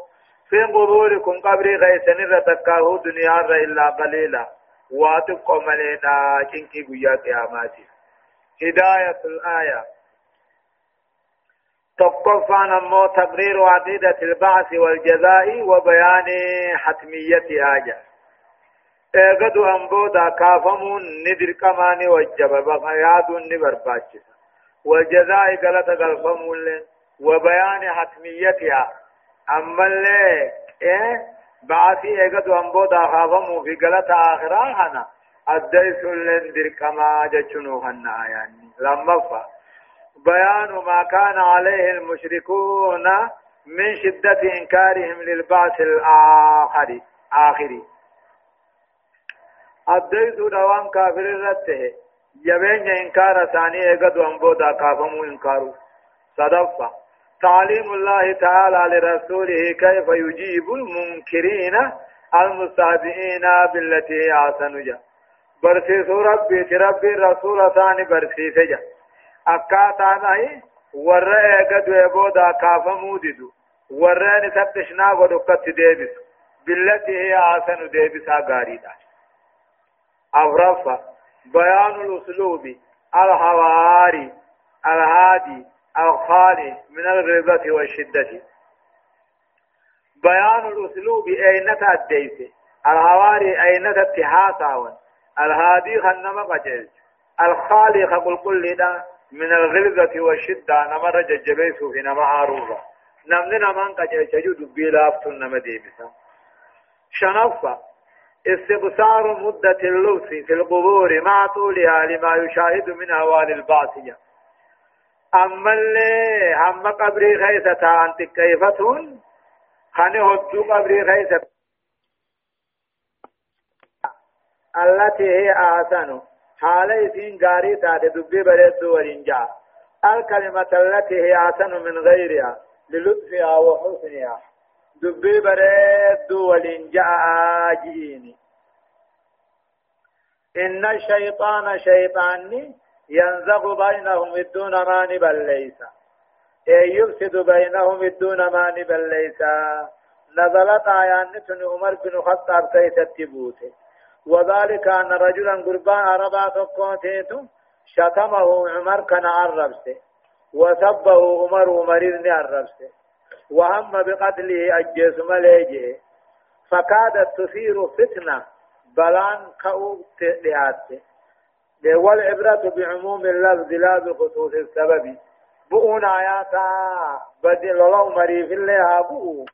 في قبوركم قبر غيثن. رتكاه دنيا إلا قليلا. واتقوا ملينا. كنكي قيا قياماتي. هداية الآية. تقفان أمو تقرير عقيدة البعث والجزاء وبيان حتميتها جاء اغدو انبودا كافمون ندر كماني وجب بغياد نبرباچس والجزاء غلط غلفمون لن وبيان حتميتها أما اللي إيه؟ بعثي اغدو انبودا خافمو في غلط آخرا هنا. الديس لن در كما جچنو هنا يعني لما فا. بيان ما كان عليه المشركون من شدة إنكارهم للبعث الآخر آخري أديسو دوان كافر رته جبين إنكار ثاني إغد وانبودا كافمو إنكارو صدفة. تعليم الله تعالى لرسوله كيف يجيب المنكرين المستهزئين بالتي أحسن برسيس ربي تربي رسول ثاني برسيس جا. أكاتا نهي ورّا إغد ويبودا كافمو ددو ورّا نسبتشنا ودكت ديبس بالتي هي أحسن ديبسا غاريدا أغرف بيان الأسلوب الحواري الهادي الخالي من الغيبة والشدة بيان الأسلوب أين تأديت الحواري أين تتحاساون الهادي خنما قجل الخالي خقل كل ده من الغلظة والشدة نمر ججبيس في نما عروضة نمنا من قجل شجود بلافتن نما ديبسا. شنفة استبصار مدة اللبس في القبور مع طولها لما يشاهد من أهوال الباطية أما اللي هم قبري خيسة أنت كيفتون؟ خاني هدو قبري خيسة التي هي أحسن حالي سين غاري تات دبي بريد ورنجا. الكلمة التي هي أحسن من غيرها للطفها وحسنها. دبي بريد ولين جاء جيني إن الشيطان شيطاني ينزغ بينهم الدون ما نبل ليس أي يفسد بينهم الدون ما نبل ليس نزلت آيان نتن عمر بن خطاب سيس التبوت. وذلك أن رجلا قربان عربا تقوتيت شتمه عمر كان عربسه وسبه عمر عمر عربسه وهم بقتله أجيس مليجه. فكادت تثير فتنة بلان كأو تهاته والعبرة بعموم اللفظ لا بخصوص السبب. بؤون آياتا بدل الله مريف الله بؤون.